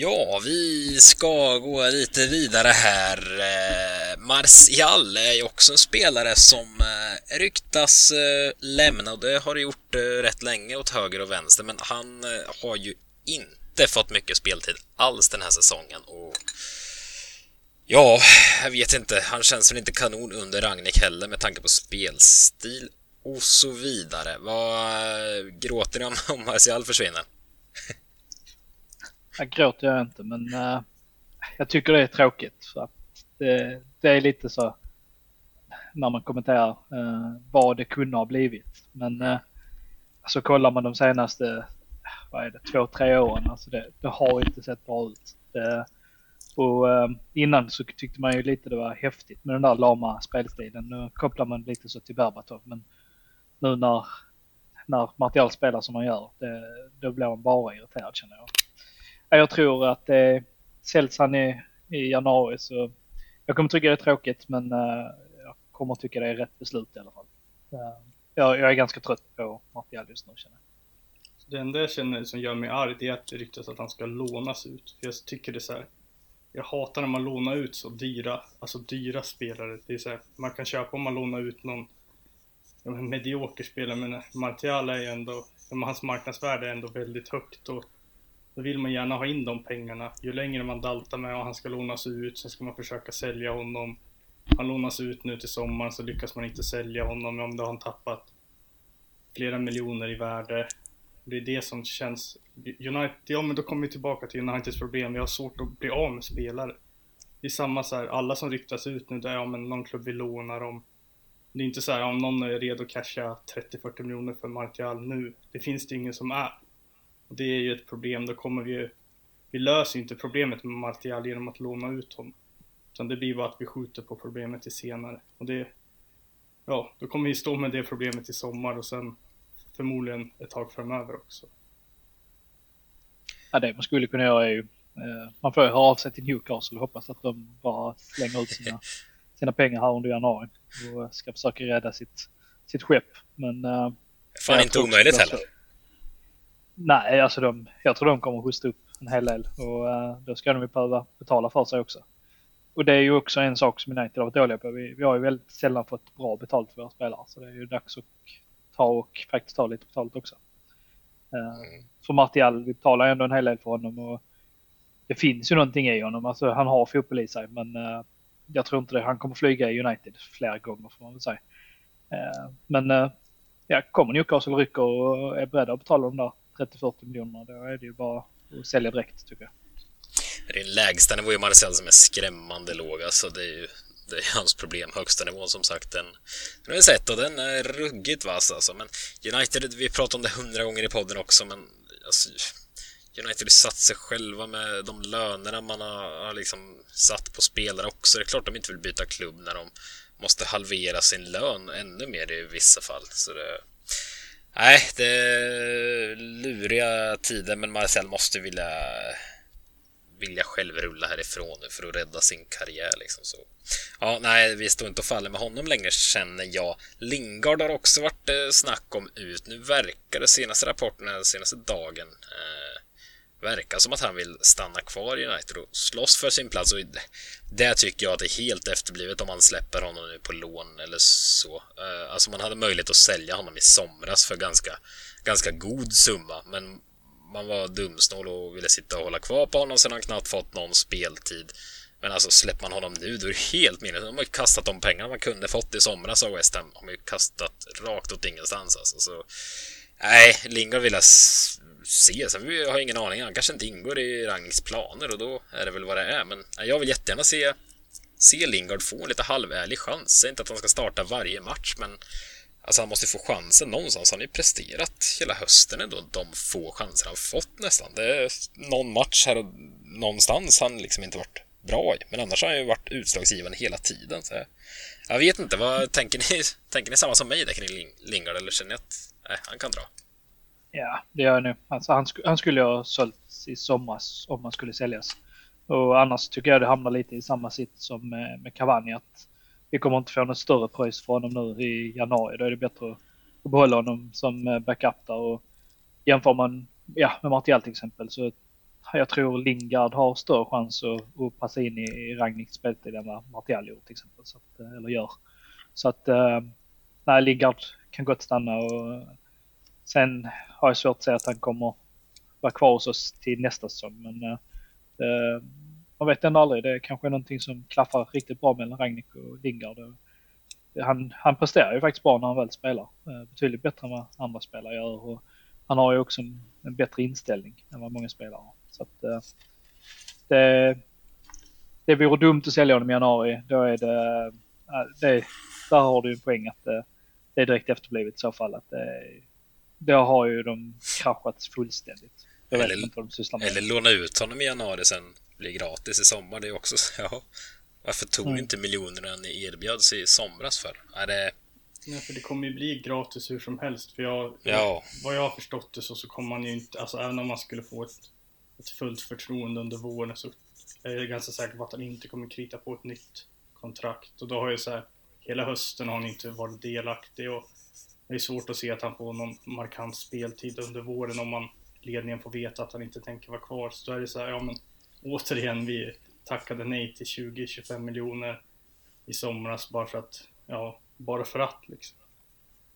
Ja, vi ska gå lite vidare här. Marcial Martial är ju också en spelare som eh, ryktas eh, lämna och det har det gjort rätt länge åt höger och vänster men han har ju inte fått mycket speltid alls den här säsongen och ja, jag vet inte. Han känns väl inte kanon under Ragnik heller med tanke på spelstil och så vidare. Vad gråter ni om, om Martial försvinner? Jag gråter jag inte men uh, jag tycker det är tråkigt. För att det, det är lite så när man kommenterar uh, vad det kunde ha blivit. Men uh, alltså kollar man de senaste vad är det, två, tre åren, alltså det, det har inte sett bra ut. Det, och eh, innan så tyckte man ju lite det var häftigt med den där lama spelstilen. Nu kopplar man lite så till Berbatov men nu när, när Martial spelar som han gör, det, då blir man bara irriterad känner jag. Jag tror att eh, det säljs han i, i januari så jag kommer tycka det är tråkigt men uh, jag kommer tycka det är rätt beslut i alla fall. Uh, jag, jag, är ganska trött på Martial just nu känner jag. Det enda jag känner som gör mig arg det är att det ryktas att han ska lånas ut. jag tycker det är så här, Jag hatar när man lånar ut så dyra, alltså dyra spelare. Det är så här, man kan köpa om man lånar ut någon medioker spelare men Martial är ju ändå, hans marknadsvärde är ändå väldigt högt och då vill man gärna ha in de pengarna. Ju längre man daltar med och han ska lånas ut, sen ska man försöka sälja honom. Han lånas ut nu till sommaren så lyckas man inte sälja honom, om då har han tappat flera miljoner i värde. Det är det som känns... United, ja men då kommer vi tillbaka till Uniteds problem. Vi har svårt att bli av med spelare. det är samma så här, alla som ryktas ut nu, det är ja men någon klubb vill låna dem. Det är inte så här om någon är redo att casha 30-40 miljoner för Martial nu. Det finns det ingen som är. Och det är ju ett problem, då kommer vi ju... Vi löser ju inte problemet med Martial genom att låna ut honom. Utan det blir bara att vi skjuter på problemet till senare. Och det... Ja, då kommer vi stå med det problemet i sommar och sen förmodligen ett tag framöver också. Ja, det man skulle kunna göra är ju eh, man får ju höra av sig till Newcastle och hoppas att de bara slänger ut sina, sina pengar här under januari och ska försöka rädda sitt, sitt skepp. Men... Uh, Fan inte omöjligt heller. Nej, alltså de, jag tror de kommer att hosta upp en hel del och uh, då ska de ju behöva betala för sig också. Och det är ju också en sak som United har varit dåliga på. Vi, vi har ju väldigt sällan fått bra betalt för våra spelare så det är ju dags att ta och faktiskt ta lite betalt också. Uh, för Martial, vi betalar ändå en hel del för honom och det finns ju någonting i honom. Alltså han har fotboll i sig men uh, jag tror inte det. Han kommer flyga i United flera gånger får man väl säga. Uh, men ja, kommer Newcastle rycker och är beredda att betala de där 30-40 miljoner, då är det ju bara att sälja direkt tycker jag. Det är en lägsta nivå i Marcel som är skrämmande låg alltså. Det är ju det är hans problem. Högsta nivån som sagt, den, den har vi sett och den är ruggigt vass alltså. Men United, vi pratar om det hundra gånger i podden också, men alltså, United har satt sig själva med de lönerna man har, har liksom satt på spelare också. Det är klart de inte vill byta klubb när de måste halvera sin lön ännu mer i vissa fall. Så det, nej, det är luriga tider, men Marcel måste vilja vilja själv rulla härifrån nu för att rädda sin karriär. Liksom. Så, ja, nej, vi står inte och faller med honom längre känner jag. Lingard har också varit eh, snack om ut. Nu verkar det senaste rapporten den senaste dagen eh, verkar som att han vill stanna kvar i United och slåss för sin plats. Och det tycker jag att det är helt efterblivet om man släpper honom nu på lån eller så. Eh, alltså man hade möjlighet att sälja honom i somras för ganska, ganska god summa, men man var dumsnål och ville sitta och hålla kvar på honom sen han knappt fått någon speltid. Men alltså släpper man honom nu, då är det helt meningslöst. De har ju kastat de pengarna man kunde fått i somras av West Ham. De har ju kastat rakt åt ingenstans alltså. Så, nej, Lingard vill jag se. Sen har jag ingen aning. Han kanske inte ingår i Rangs planer och då är det väl vad det är. Men jag vill jättegärna se, se Lingard få en lite halvärlig chans. Säg inte att han ska starta varje match, men Alltså han måste få chansen någonstans. Han har ju presterat hela hösten ändå, de få chanser han fått nästan. Det är någon match här och någonstans han liksom inte varit bra i. Men annars har han ju varit utslagsgivande hela tiden. Så jag vet inte, vad tänker ni? Tänker ni samma som mig där kring Lingard eller känner ni att nej, han kan dra? Ja, det gör jag nu. Alltså, han, sk han skulle ha sålts i somras om han skulle säljas. Och annars tycker jag det hamnar lite i samma sitt som med, med Cavani. Att vi kommer inte få något större pröjs för honom nu i januari. Då är det bättre att behålla honom som eh, backup där. Och jämför man ja, med Martial till exempel så jag tror Lingard har större chans att, att passa in i, Ragnhilds Ragniks speltid än vad Martial gjort till exempel. Så att, eh, eller gör. Så att eh, nej, Lingard kan gott stanna och sen har jag svårt att säga att han kommer vara kvar hos oss till nästa säsong. Men eh, man vet ändå aldrig. Det är kanske är någonting som klaffar riktigt bra mellan Ragnik och Lingard. Han, han presterar ju faktiskt bra när han väl spelar. Eh, betydligt bättre än vad andra spelare gör. Och han har ju också en, en bättre inställning än vad många spelare har. Så att, eh, det, det vore dumt att sälja honom i januari. Då är det, eh, det där har du en poäng att det, det är direkt efterblivet i så fall. Att det, då har ju de kraschat fullständigt. Jag eller, inte vad de sysslar med. Eller låna ut honom i januari sen blir gratis i sommar. Det är också så, ja. Varför tog mm. inte miljonerna ni erbjöds i somras för? Är det... Nej, för det kommer ju bli gratis hur som helst. För jag, ja. vad jag har förstått det så, så kommer man ju inte, alltså även om man skulle få ett, ett fullt förtroende under våren så är jag ganska säker på att han inte kommer krita på ett nytt kontrakt. Och då har ju så här, hela hösten har han inte varit delaktig och det är svårt att se att han får någon markant speltid under våren om man ledningen får veta att han inte tänker vara kvar. Så då är det så här, ja men återigen, vi tackade nej till 20-25 miljoner i somras bara för att, ja, bara för att liksom.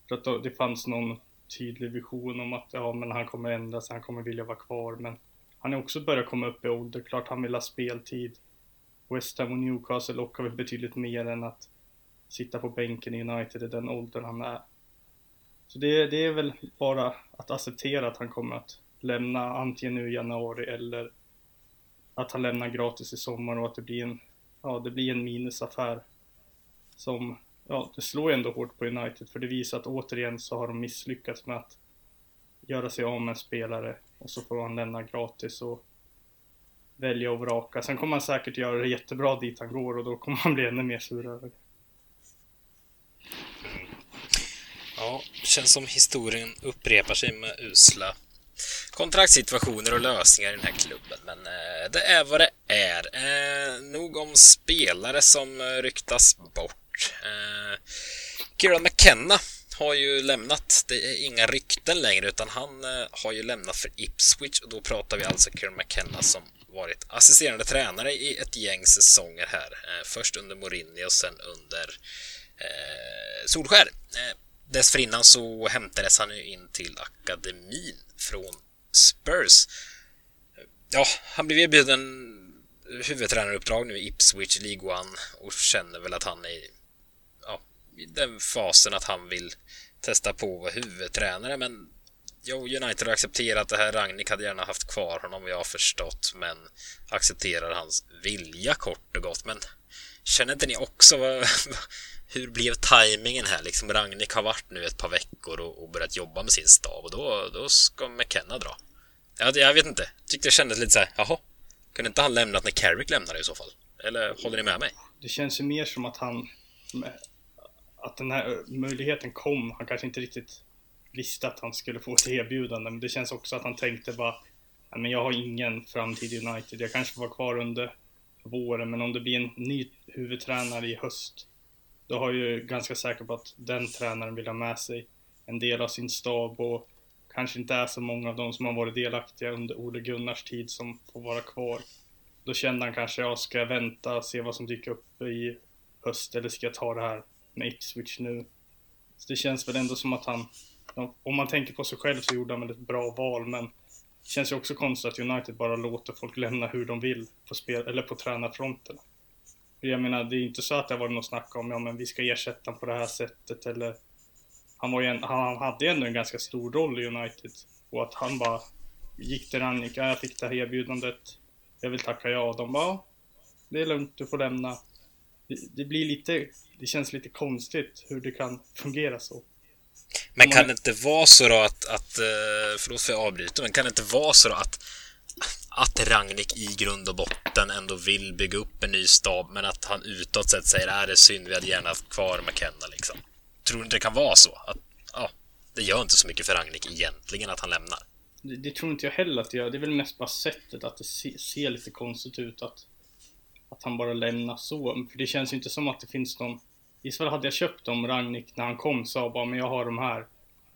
För att då, det fanns någon tydlig vision om att, ja men han kommer ändra sig, han kommer vilja vara kvar, men han är också börjat komma upp i ålder, klart han vill ha speltid. West Ham och Newcastle lockar väl betydligt mer än att sitta på bänken i United i den åldern han är. Så det, det är väl bara att acceptera att han kommer att lämna antingen nu i januari eller att han lämnar gratis i sommar och att det blir en ja, det blir en minusaffär som, ja, det slår ju ändå hårt på United för det visar att återigen så har de misslyckats med att göra sig av med en spelare och så får han lämna gratis och välja och vraka. Sen kommer han säkert göra det jättebra dit han går och då kommer han bli ännu mer sur över det. Ja, känns som historien upprepar sig med usla kontraktssituationer och lösningar i den här klubben. Men eh, det är vad det är. Eh, nog om spelare som eh, ryktas bort. Eh, Kieran McKenna har ju lämnat. Det är inga rykten längre utan han eh, har ju lämnat för Ipswich och då pratar vi alltså Kieran McKenna som varit assisterande tränare i ett gäng säsonger här. Eh, först under Mourinho och sen under eh, Solskär. Eh, Dessförinnan så hämtades han ju in till akademin från Spurs. Ja, han blev erbjuden huvudtränaruppdrag nu i Ipswich League One och känner väl att han är ja, i den fasen att han vill testa på att vara huvudtränare men Jo, United har accepterat det här. Ragnik hade gärna haft kvar honom, jag har förstått, men accepterar hans vilja kort och gott. Men känner inte ni också vad, hur blev tajmingen här? Liksom Ragnik har varit nu ett par veckor och, och börjat jobba med sin stav och då, då ska McKenna dra. Jag, jag vet inte. Tyckte det kändes lite så här, jaha, kunde inte han lämnat när Carrick lämnade i så fall? Eller håller ni med mig? Det känns ju mer som att han, att den här möjligheten kom, han kanske inte riktigt visste att han skulle få ett erbjudande, men det känns också att han tänkte bara men jag har ingen framtid i United. Jag kanske får vara kvar under våren, men om det blir en ny huvudtränare i höst, då har jag ju ganska säker på att den tränaren vill ha med sig en del av sin stab och kanske inte är så många av dem som har varit delaktiga under Ole Gunnars tid som får vara kvar. Då kände han kanske, ja, ska jag vänta och se vad som dyker upp i höst eller ska jag ta det här med Ipswich nu? Så det känns väl ändå som att han om man tänker på sig själv så gjorde han väl ett bra val, men det känns ju också konstigt att United bara låter folk lämna hur de vill på, spel, eller på tränarfronten. Jag menar, det är inte så att det varit något snack om, ja men vi ska ersätta honom på det här sättet eller... Han, var ju en, han hade ju ändå en ganska stor roll i United. Och att han bara gick till Rannika, jag fick det här erbjudandet, jag vill tacka ja. Och de bara, det är lugnt, du får lämna. Det, det blir lite, det känns lite konstigt hur det kan fungera så. Men kan det inte vara så då att, att eh, förlåt för jag avbryter, men kan det inte vara så då att att Ragnik i grund och botten ändå vill bygga upp en ny stab men att han utåt sett säger att det är synd, vi hade gärna haft kvar McKenna liksom. Tror du inte det kan vara så? Att, ja, det gör inte så mycket för Ragnik egentligen att han lämnar. Det, det tror inte jag heller att det gör. Det är väl mest bara sättet att det se, ser lite konstigt ut att, att han bara lämnar så. För det känns ju inte som att det finns någon i så fall hade jag köpt dem, Ragnik, när han kom sa bara men jag har de här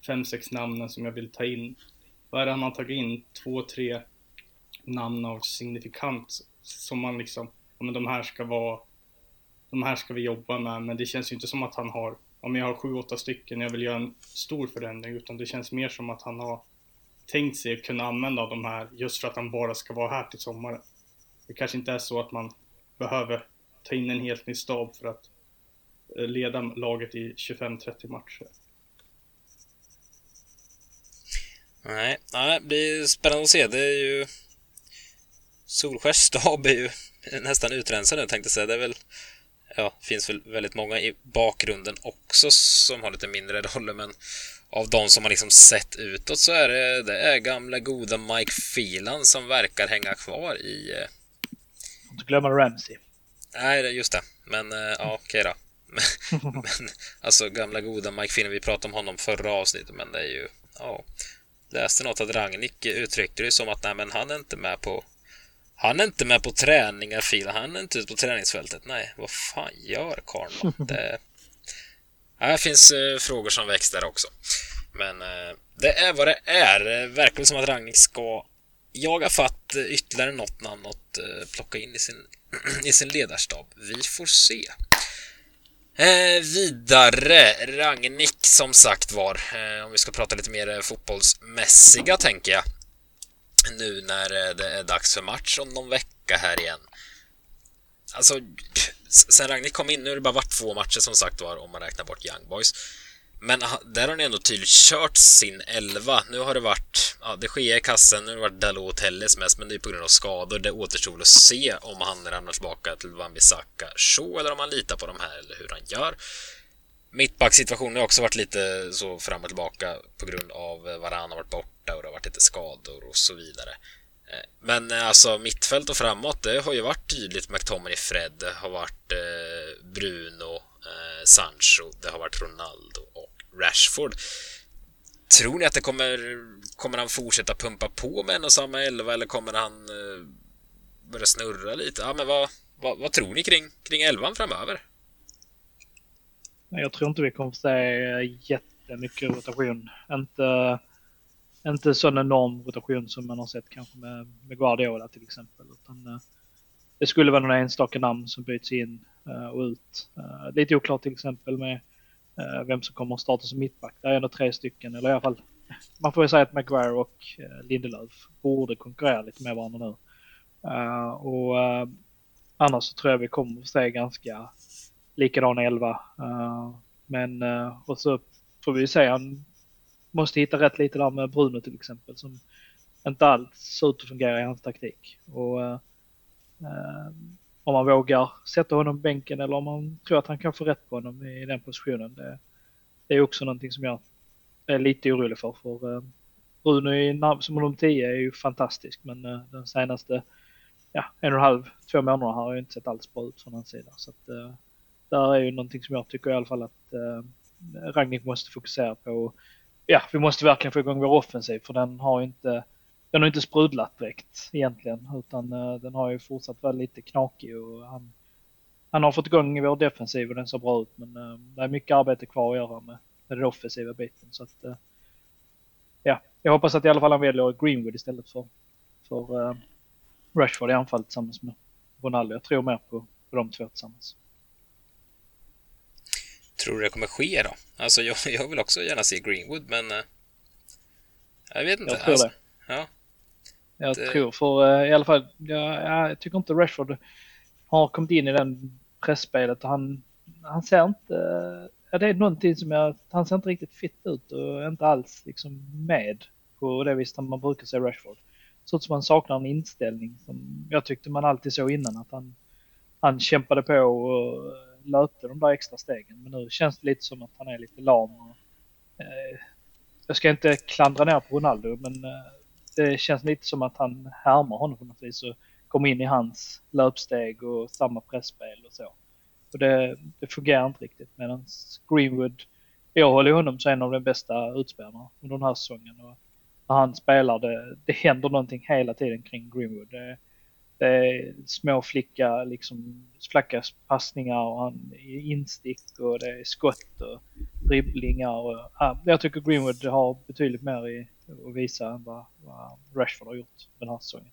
fem, sex namnen som jag vill ta in. Vad är det han har tagit in? Två, tre namn av signifikant som man liksom, ja men de här ska vara, de här ska vi jobba med, men det känns ju inte som att han har, om jag har sju, åtta stycken, jag vill göra en stor förändring, utan det känns mer som att han har tänkt sig att kunna använda de här just för att han bara ska vara här till sommaren. Det kanske inte är så att man behöver ta in en helt ny stab för att eh, leda laget i 25-30 matcher. Nej, nej, det blir spännande att se. Det är ju... Solskärs stab är ju nästan utrensad nu tänkte jag säga. Det är väl... Ja, finns väl väldigt många i bakgrunden också som har lite mindre roller, men av de som har liksom sett utåt så är det, det är gamla goda Mike Phelan som verkar hänga kvar i... Eh, Inte glömma Ramsey. Nej, just det. Men eh, ja, okej då. men, alltså gamla goda Mike Finner, vi pratade om honom förra avsnittet, men det är ju, ja. Läste något att Ragnik uttryckte det som att nej, men han är inte med på han är inte med på träningar, Fil. Han är inte ute på träningsfältet. Nej, vad fan gör karln det, det finns eh, frågor som väcks där också. Men eh, det är vad det är. Verkar som att Ragnik ska jaga fatt ytterligare något namn att eh, plocka in i sin, i sin ledarstab. Vi får se. Eh, vidare, Ragnik som sagt var, eh, om vi ska prata lite mer fotbollsmässiga tänker jag. Nu när eh, det är dags för match om någon vecka här igen. Alltså, sen Ragnik kom in, nu har det bara varit två matcher som sagt var om man räknar bort Young Boys. Men där har ni ändå tydligt kört sin elva. Nu har det varit ja, det sker i kassen, nu har det varit Dalot och Telles mest, men det är på grund av skador. Det återstår att se om han ramlar tillbaka till Wan-Bissaka Shaw eller om han litar på de här eller hur han gör. Mittbacksituationen har också varit lite så fram och tillbaka på grund av eh, Varan har varit borta och det har varit lite skador och så vidare. Eh, men eh, alltså mittfält och framåt, det har ju varit tydligt. McTominay, Fred, det har varit Bruno, Sancho, det har varit Ronaldo och Rashford. Tror ni att det kommer, kommer han fortsätta pumpa på med en och samma elva eller kommer han börja snurra lite? Ja, men vad, vad, vad tror ni kring, kring elvan framöver? Jag tror inte vi kommer få se eh, jättemycket rotation. Inte, inte sån enorm rotation som man har sett kanske med, med Guardiola till exempel. Utan, eh, det skulle vara några enstaka namn som byts in eh, och ut. Lite oklart till exempel med vem som kommer att starta som mittback. Det är ändå tre stycken, eller i alla fall man får ju säga att Maguire och Lindelöf borde konkurrera lite med varandra nu. och annars så tror jag vi kommer att se ganska likadan elva. Eh, men eh, och så får vi se, han måste hitta rätt lite där med Bruno till exempel som inte alls ser ut att fungera i hans taktik. Och, eh, om man vågar sätta honom på bänken eller om man tror att han kan få rätt på honom i den positionen. Det, det är också någonting som jag är lite orolig för. för Bruno i, som nummer 10 är ju fantastisk men den senaste ja, en och en halv, två månader har jag inte sett alls bra ut från hans sida. Så att, eh, där är ju någonting som jag tycker i alla fall att eh, Ragnik måste fokusera på ja, vi måste verkligen få igång vår offensiv för den har inte, den har inte sprudlat direkt egentligen utan eh, den har ju fortsatt vara lite knakig och han, han har fått igång vår defensiv och den ser bra ut men eh, det är mycket arbete kvar att göra med, med den offensiva biten så att eh, ja, jag hoppas att i alla fall han väljer Greenwood istället för, för eh, Rashford i anfall tillsammans med Ronaldo. Jag tror mer på, på de två tillsammans. Tror du det kommer ske då? Alltså jag, jag vill också gärna se Greenwood men uh, jag vet inte. Jag tror alltså, det. Ja. Jag det... tror för uh, i alla fall, jag, jag tycker inte Rashford har kommit in i den pressspelet och han, han ser inte, uh, ja, det är någonting som jag, han ser inte riktigt fit ut och inte alls liksom med på det viset man brukar se Rashford. Så som han saknar en inställning som jag tyckte man alltid såg innan att han, han kämpade på och löpte de där extra stegen. Men nu känns det lite som att han är lite lam. Och, eh, jag ska inte klandra ner på Ronaldo, men eh, det känns lite som att han härmar honom på något vis och kommer in i hans löpsteg och samma pressspel och så. Och det, det fungerar inte riktigt. Medan Greenwood, jag håller honom som en av de bästa utspelarna under den här säsongen. Och när han spelar, det, det händer någonting hela tiden kring Greenwood. Det, det är små flicka, liksom flacka passningar och han instick och det är skott och dribblingar. Och, ja, jag tycker Greenwood har betydligt mer i att visa än vad, vad Rashford har gjort den här säsongen.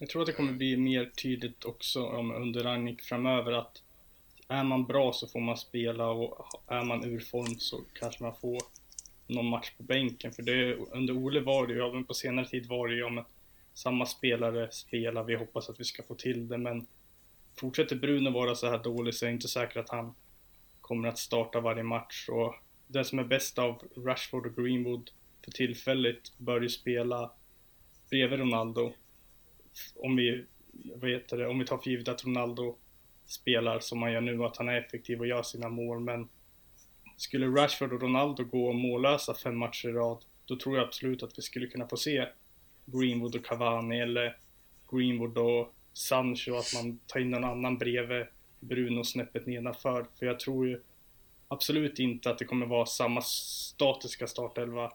Jag tror att det kommer bli mer tydligt också om under Ragnik framöver att är man bra så får man spela och är man ur form så kanske man får någon match på bänken. För det, under Ole var det ju, även på senare tid var det ju om att samma spelare spelar, vi hoppas att vi ska få till det, men fortsätter Bruno vara så här dålig så är jag inte säker att han kommer att starta varje match. Och det som är bäst av Rashford och Greenwood för tillfället bör ju spela bredvid Ronaldo. Om vi, vet det, om vi tar för givet att Ronaldo spelar som han gör nu, att han är effektiv och gör sina mål, men skulle Rashford och Ronaldo gå mållösa fem matcher i rad, då tror jag absolut att vi skulle kunna få se Greenwood och Cavani eller Greenwood och Sancho, att man tar in någon annan bredvid Bruno snäppet nedanför. För jag tror ju absolut inte att det kommer vara samma statiska startelva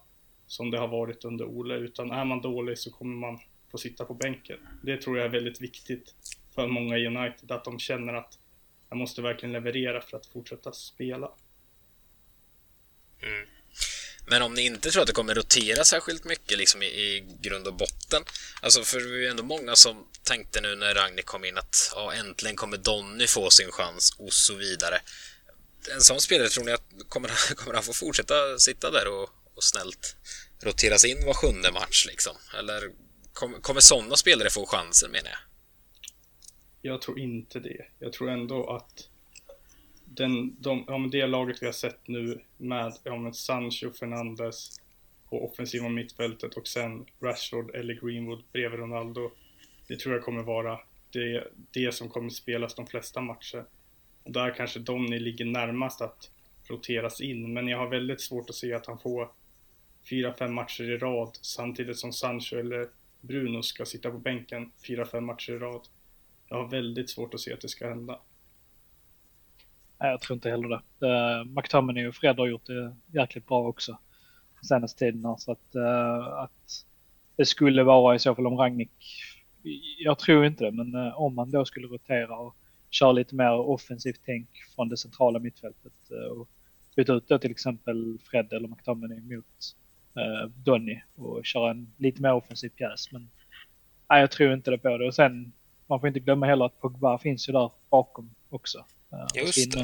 som det har varit under Ole, utan är man dålig så kommer man få sitta på bänken. Det tror jag är väldigt viktigt för många i United, att de känner att jag måste verkligen leverera för att fortsätta spela. Mm. Men om ni inte tror att det kommer rotera särskilt mycket liksom i, i grund och botten. Alltså för det var ju ändå många som tänkte nu när Ragnik kom in att ja, äntligen kommer Donny få sin chans och så vidare. En sån spelare, tror ni att kommer, kommer han få fortsätta sitta där och, och snällt roteras in var sjunde match liksom? Eller kom, kommer sådana spelare få chansen menar jag? Jag tror inte det. Jag tror ändå att den, de, ja, men det laget vi har sett nu med ja, men Sancho, Fernandes på offensiva mittfältet och sen Rashford eller Greenwood bredvid Ronaldo. Det tror jag kommer vara det, det som kommer spelas de flesta matcher. Och där kanske Donny ligger närmast att roteras in, men jag har väldigt svårt att se att han får fyra, fem matcher i rad samtidigt som Sancho eller Bruno ska sitta på bänken fyra, fem matcher i rad. Jag har väldigt svårt att se att det ska hända. Nej, jag tror inte heller det. Uh, McTominay och Fred har gjort det jäkligt bra också senaste tiden. Så att, uh, att det skulle vara i så fall om Ragnik, jag tror inte det, men uh, om man då skulle rotera och köra lite mer offensivt tänk från det centrala mittfältet uh, och byta ut då till exempel Fred eller McTominay mot uh, Donny och köra en lite mer offensiv pjäs. Men nej, jag tror inte det på det. Och sen, man får inte glömma heller att Pogba finns ju där bakom också. Just det.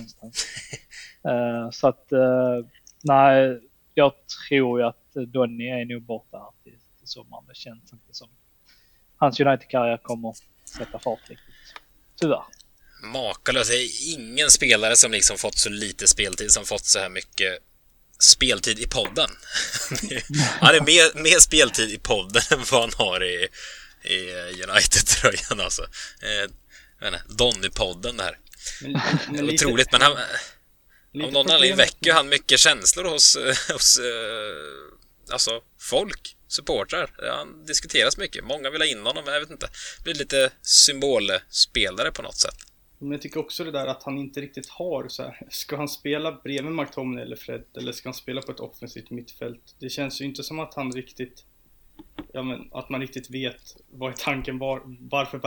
Uh, så att, uh, nej, jag tror ju att Donny är nog borta här till, till sommaren. Det känns inte som hans United-karriär kommer sätta fart riktigt. Tyvärr. Makalöst. Det är ingen spelare som liksom fått så lite speltid som fått så här mycket speltid i podden. han är mer, mer speltid i podden än vad han har i, i United-tröjan alltså. Eh, Donny-podden där. Men, men lite, Otroligt, men han... Av någon anledning väcker han mycket känslor hos, hos alltså folk, supportrar. Han diskuteras mycket. Många vill ha in honom, men jag vet inte. Blir lite symbolspelare på något sätt. Men jag tycker också det där att han inte riktigt har så här. Ska han spela bredvid McTominay eller Fred? Eller ska han spela på ett offensivt mittfält? Det känns ju inte som att han riktigt... Ja men att man riktigt vet vad är tanken var. Varför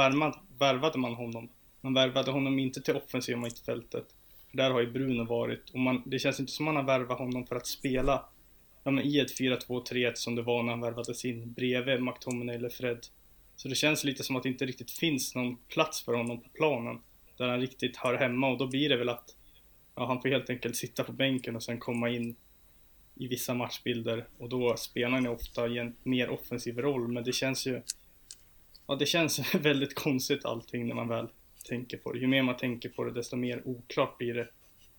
värvade man honom? Man värvade honom inte till offensiva mittfältet. Där har ju Bruno varit och man, det känns inte som att man har värvat honom för att spela ja, men i ett 4-2-3-1 som det var när han värvades in bredvid McTominay eller Fred. Så det känns lite som att det inte riktigt finns någon plats för honom på planen där han riktigt hör hemma och då blir det väl att ja, han får helt enkelt sitta på bänken och sen komma in i vissa matchbilder och då spelar han ju ofta i en mer offensiv roll men det känns ju Ja det känns väldigt konstigt allting när man väl tänker på det. Ju mer man tänker på det, desto mer oklart blir det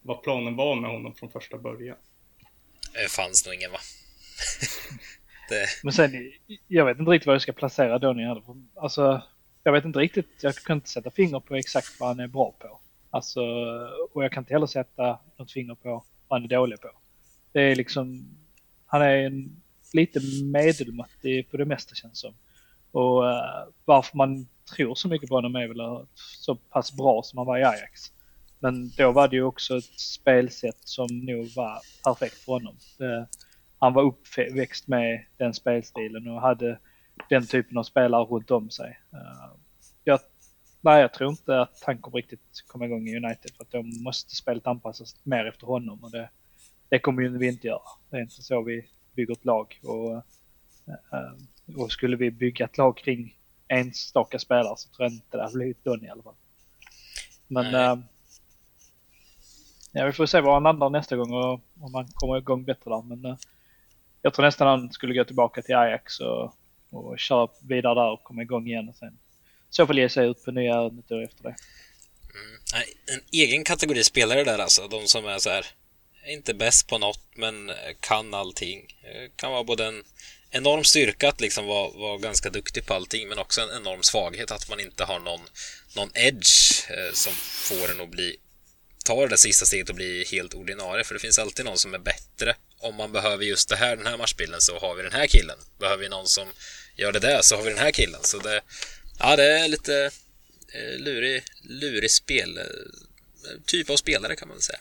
vad planen var med honom från första början. Det fanns nog ingen va? det... Men sen, jag vet inte riktigt vad jag ska placera Donny heller. Alltså, jag vet inte riktigt, jag kan inte sätta finger på exakt vad han är bra på. Alltså, och jag kan inte heller sätta något finger på vad han är dålig på. Det är liksom, han är en, lite medelmåttig på det mesta känns som. Och uh, varför man tror så mycket på honom är väl så pass bra som han var i Ajax. Men då var det ju också ett spelsätt som nog var perfekt för honom. Det, han var uppväxt med den spelstilen och hade den typen av spelare runt om sig. Uh, jag, nej, jag tror inte att han kommer riktigt komma igång i United för att då måste spelet anpassas mer efter honom och det, det kommer ju vi inte göra. Det är inte så vi bygger ett lag och, uh, och skulle vi bygga ett lag kring enstaka spelare så tror jag inte det hade blivit Donny i alla fall. Men äh, ja, vi får se var han landar nästa gång och om han kommer igång bättre där. Men äh, jag tror nästan han skulle gå tillbaka till Ajax och, och köra vidare där och komma igång igen och sen så fall ge sig ut på nya äventyr efter det. Mm. En egen kategori spelare där alltså, de som är så här inte bäst på något men kan allting. Kan vara både en enorm styrka att liksom vara, vara ganska duktig på allting men också en enorm svaghet att man inte har någon, någon edge eh, som får en att bli ta det där sista steget och bli helt ordinarie för det finns alltid någon som är bättre. Om man behöver just det här, den här matchbilden så har vi den här killen. Behöver vi någon som gör det där så har vi den här killen. Så det, ja, det är lite eh, lurig, lurig spel, eh, typ av spelare kan man väl säga.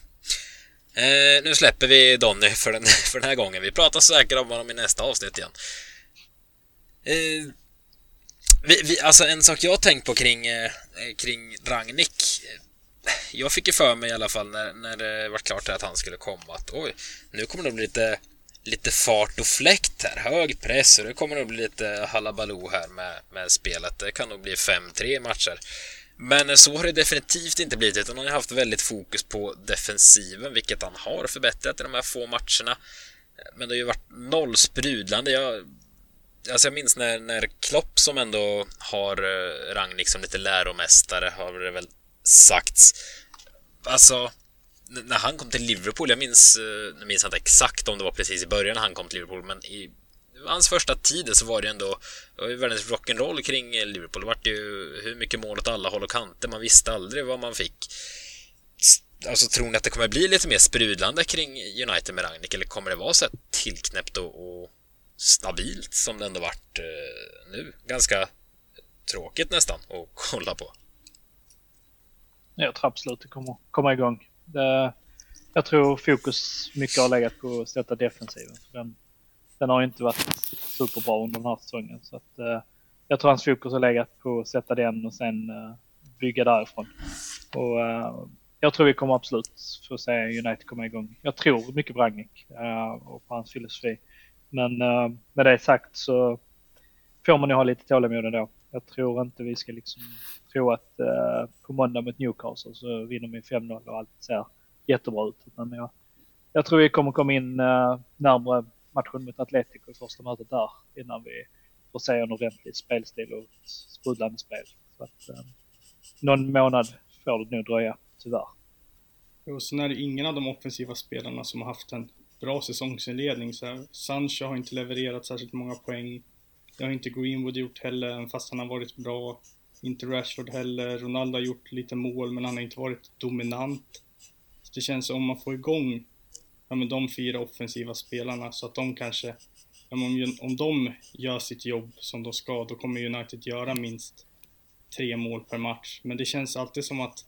Eh, nu släpper vi Donny för den, för den här gången. Vi pratar säkert om honom i nästa avsnitt igen. Eh, vi, vi, alltså en sak jag har tänkt på kring, eh, kring Ragnik. Eh, jag fick ju för mig i alla fall när, när det var klart att han skulle komma att oj, nu kommer det bli lite, lite fart och fläkt här. Hög press och det kommer det bli lite halabaloo här med, med spelet. Det kan nog bli 5-3 matcher. Men så har det definitivt inte blivit, utan han har haft väldigt fokus på defensiven, vilket han har förbättrat i de här få matcherna. Men det har ju varit noll sprudlande. Jag, alltså jag minns när, när Klopp, som ändå har eh, Ragnik som lite läromästare, har det väl sagts. Alltså, när han kom till Liverpool, jag minns, eh, jag minns inte exakt om det var precis i början när han kom till Liverpool, men i hans första tid så var det ändå världens rock'n'roll kring Liverpool. Det vart ju hur mycket mål åt alla håll och kanter. Man visste aldrig vad man fick. Alltså, tror ni att det kommer bli lite mer sprudlande kring United med Ragnik eller kommer det vara så tillknäppt och, och stabilt som det ändå varit eh, nu? Ganska tråkigt nästan att kolla på. Jag tror absolut det kommer komma igång. Det, jag tror fokus mycket har legat på att sätta defensiven. Den, den har inte varit superbra under den här säsongen. Så att, eh, jag tror hans fokus har legat på att sätta den och sen eh, bygga därifrån. Och, eh, jag tror vi kommer absolut få se United komma igång. Jag tror mycket på Ragnik uh, eh, och på hans filosofi. Men uh, med det sagt så får man ju ha lite tålamod ändå. Jag tror inte vi ska liksom tro att uh, på måndag mot Newcastle så vinner vi 5-0 och allt ser jättebra ut. Utan jag, jag tror vi kommer komma in uh, närmare matchen mot Atletico i första mötet där innan vi får se en ordentlig spelstil och sprudlande spel. Så att, ehm, någon månad får det nog dröja tyvärr. Och sen är det ingen av de offensiva spelarna som har haft en bra säsongsinledning. Så här, Sancho har inte levererat särskilt många poäng. Det har inte Greenwood gjort heller, fast han har varit bra. Inte Rashford heller. Ronaldo har gjort lite mål, men han har inte varit dominant. Så det känns som om man får igång ja, men de fyra offensiva spelarna så att de kanske, ja, om, om de gör sitt jobb som de ska, då kommer United göra minst tre mål per match. Men det känns alltid som att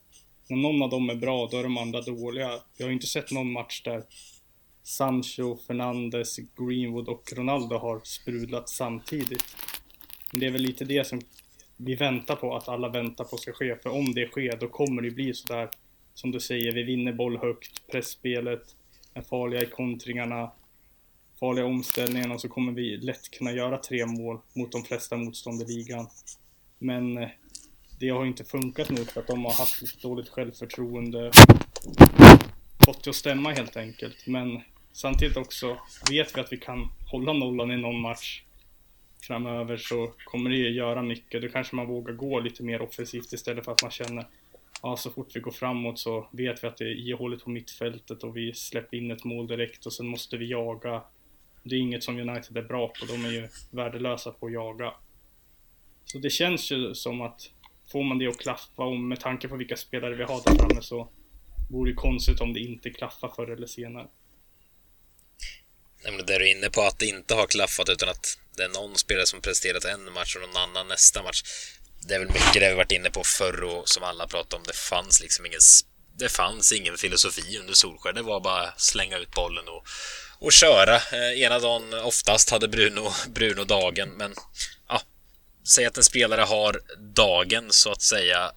när någon av dem är bra, då är de andra dåliga. Jag har inte sett någon match där Sancho, Fernandes, Greenwood och Ronaldo har sprudlat samtidigt. Men det är väl lite det som vi väntar på, att alla väntar på ska ske. För om det sker, då kommer det bli sådär som du säger, vi vinner boll högt, pressspelet, är farliga i kontringarna, farliga omställningarna och så kommer vi lätt kunna göra tre mål mot de flesta motstånd i ligan. Men eh, det har inte funkat nu för att de har haft lite dåligt självförtroende. Fått det att stämma helt enkelt. Men samtidigt också vet vi att vi kan hålla nollan i någon match framöver så kommer det ju göra mycket. Då kanske man vågar gå lite mer offensivt istället för att man känner ja, så fort vi går framåt så vet vi att det är ihåligt på mittfältet och vi släpper in ett mål direkt och sen måste vi jaga. Det är inget som United är bra på, de är ju värdelösa på att jaga. Så det känns ju som att får man det att klaffa och med tanke på vilka spelare vi har där framme så vore det konstigt om det inte klaffar förr eller senare. Nej, men det är du inne på att det inte har klaffat utan att det är någon spelare som presterat en match och någon annan nästa match. Det är väl mycket det vi varit inne på förr och som alla pratade om. Det fanns liksom ingen det fanns ingen filosofi under Solskär. Det var bara slänga ut bollen och, och köra. Eh, ena dagen oftast hade Bruno, Bruno dagen, men ja, säg att en spelare har dagen så att säga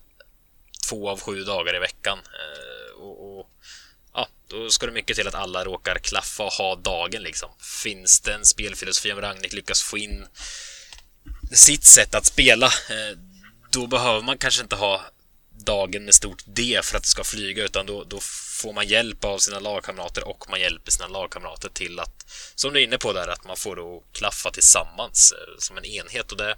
två av sju dagar i veckan. Eh, och, och, ja, då ska det mycket till att alla råkar klaffa och ha dagen liksom. Finns det en spelfilosofi om Ragnik lyckas få in sitt sätt att spela, eh, då behöver man kanske inte ha dagen med stort D för att det ska flyga utan då, då får man hjälp av sina lagkamrater och man hjälper sina lagkamrater till att, som du är inne på där, att man får det att klaffa tillsammans eh, som en enhet och det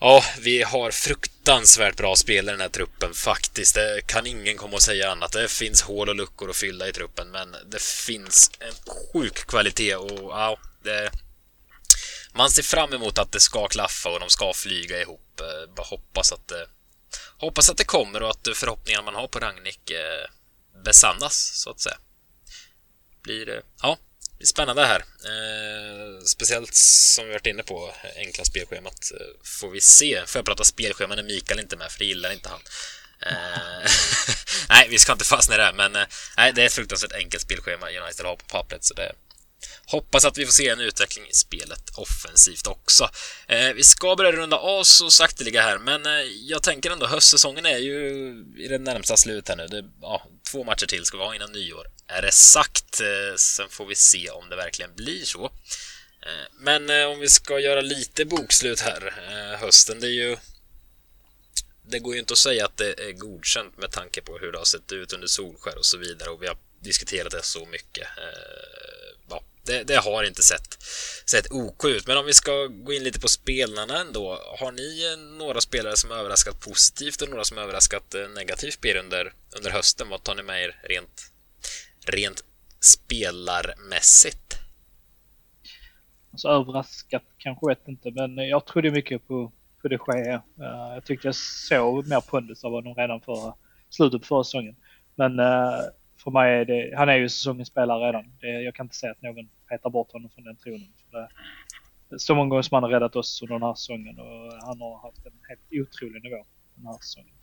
Ja, vi har fruktansvärt bra spelare i den här truppen faktiskt. Det kan ingen komma och säga annat. Det finns hål och luckor att fylla i truppen, men det finns en sjuk kvalitet och ja, det... Man ser fram emot att det ska klaffa och de ska flyga ihop. Eh, bara hoppas att det hoppas att det kommer och att förhoppningarna man har på Ragnik eh, besannas, så att säga. Blir. Eh, ja, det är spännande här. Eh, speciellt som vi varit inne på, enkla spelschemat. Får vi se. Får jag prata spelschema när Mikael inte är med, för det gillar inte han. Eh, nej, vi ska inte fastna i det här, men eh, nej, det är ett fruktansvärt enkelt spelschema United har på pappret, så det Hoppas att vi får se en utveckling i spelet offensivt också. Eh, vi ska börja runda av så sakteliga här, men eh, jag tänker ändå höstsäsongen är ju i det närmsta slut här nu. Det, ja, två matcher till ska vi ha innan nyår. Är det sagt? Eh, sen får vi se om det verkligen blir så. Eh, men eh, om vi ska göra lite bokslut här, eh, hösten, det är ju det går ju inte att säga att det är godkänt med tanke på hur det har sett ut under Solskär och så vidare och vi har diskuterat det så mycket eh, det, det, har inte sett, sett OK ut. Men om vi ska gå in lite på spelarna ändå. Har ni några spelare som har överraskat positivt och några som har överraskat eh, negativt på er under, under hösten? Vad tar ni med er rent, rent spelarmässigt? Alltså överraskat kanske vet inte, men jag trodde mycket på, på det sker. Uh, jag tyckte jag såg mer pondus av honom redan för slutet på förra säsongen. Men uh, för mig är det, han är ju säsongens spelare redan. Det, jag kan inte säga att någon petar bort honom från den tronen. För det, så många gånger som han har räddat oss under den här säsongen och han har haft en helt otrolig nivå den här säsongen.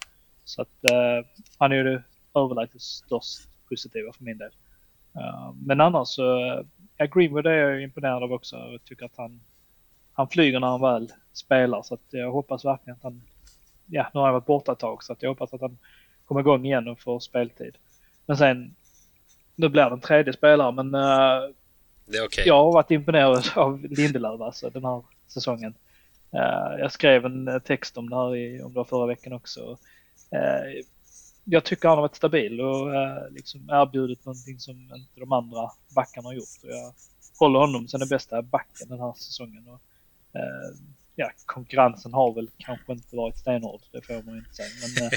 Så att uh, han är ju det överlägset störst positiva för min del. Uh, men annars så, eh, ja, Greenwood är jag imponerad av också. Jag tycker att han, han flyger när han väl spelar så att jag hoppas verkligen att han, ja nu har han varit borta ett tag så att jag hoppas att han kommer igång igen och får speltid. Men sen, nu blir det en tredje spelare men uh, det är okay. jag har varit imponerad av Lindelöf alltså den här säsongen. Uh, jag skrev en text om det här i, om det var förra veckan också. Uh, jag tycker han har varit stabil och uh, liksom erbjudit någonting som inte de andra backarna har gjort. Och jag håller honom som den bästa backen den här säsongen. Och, ja, konkurrensen har väl kanske inte varit stenhård, det får man inte säga. Men,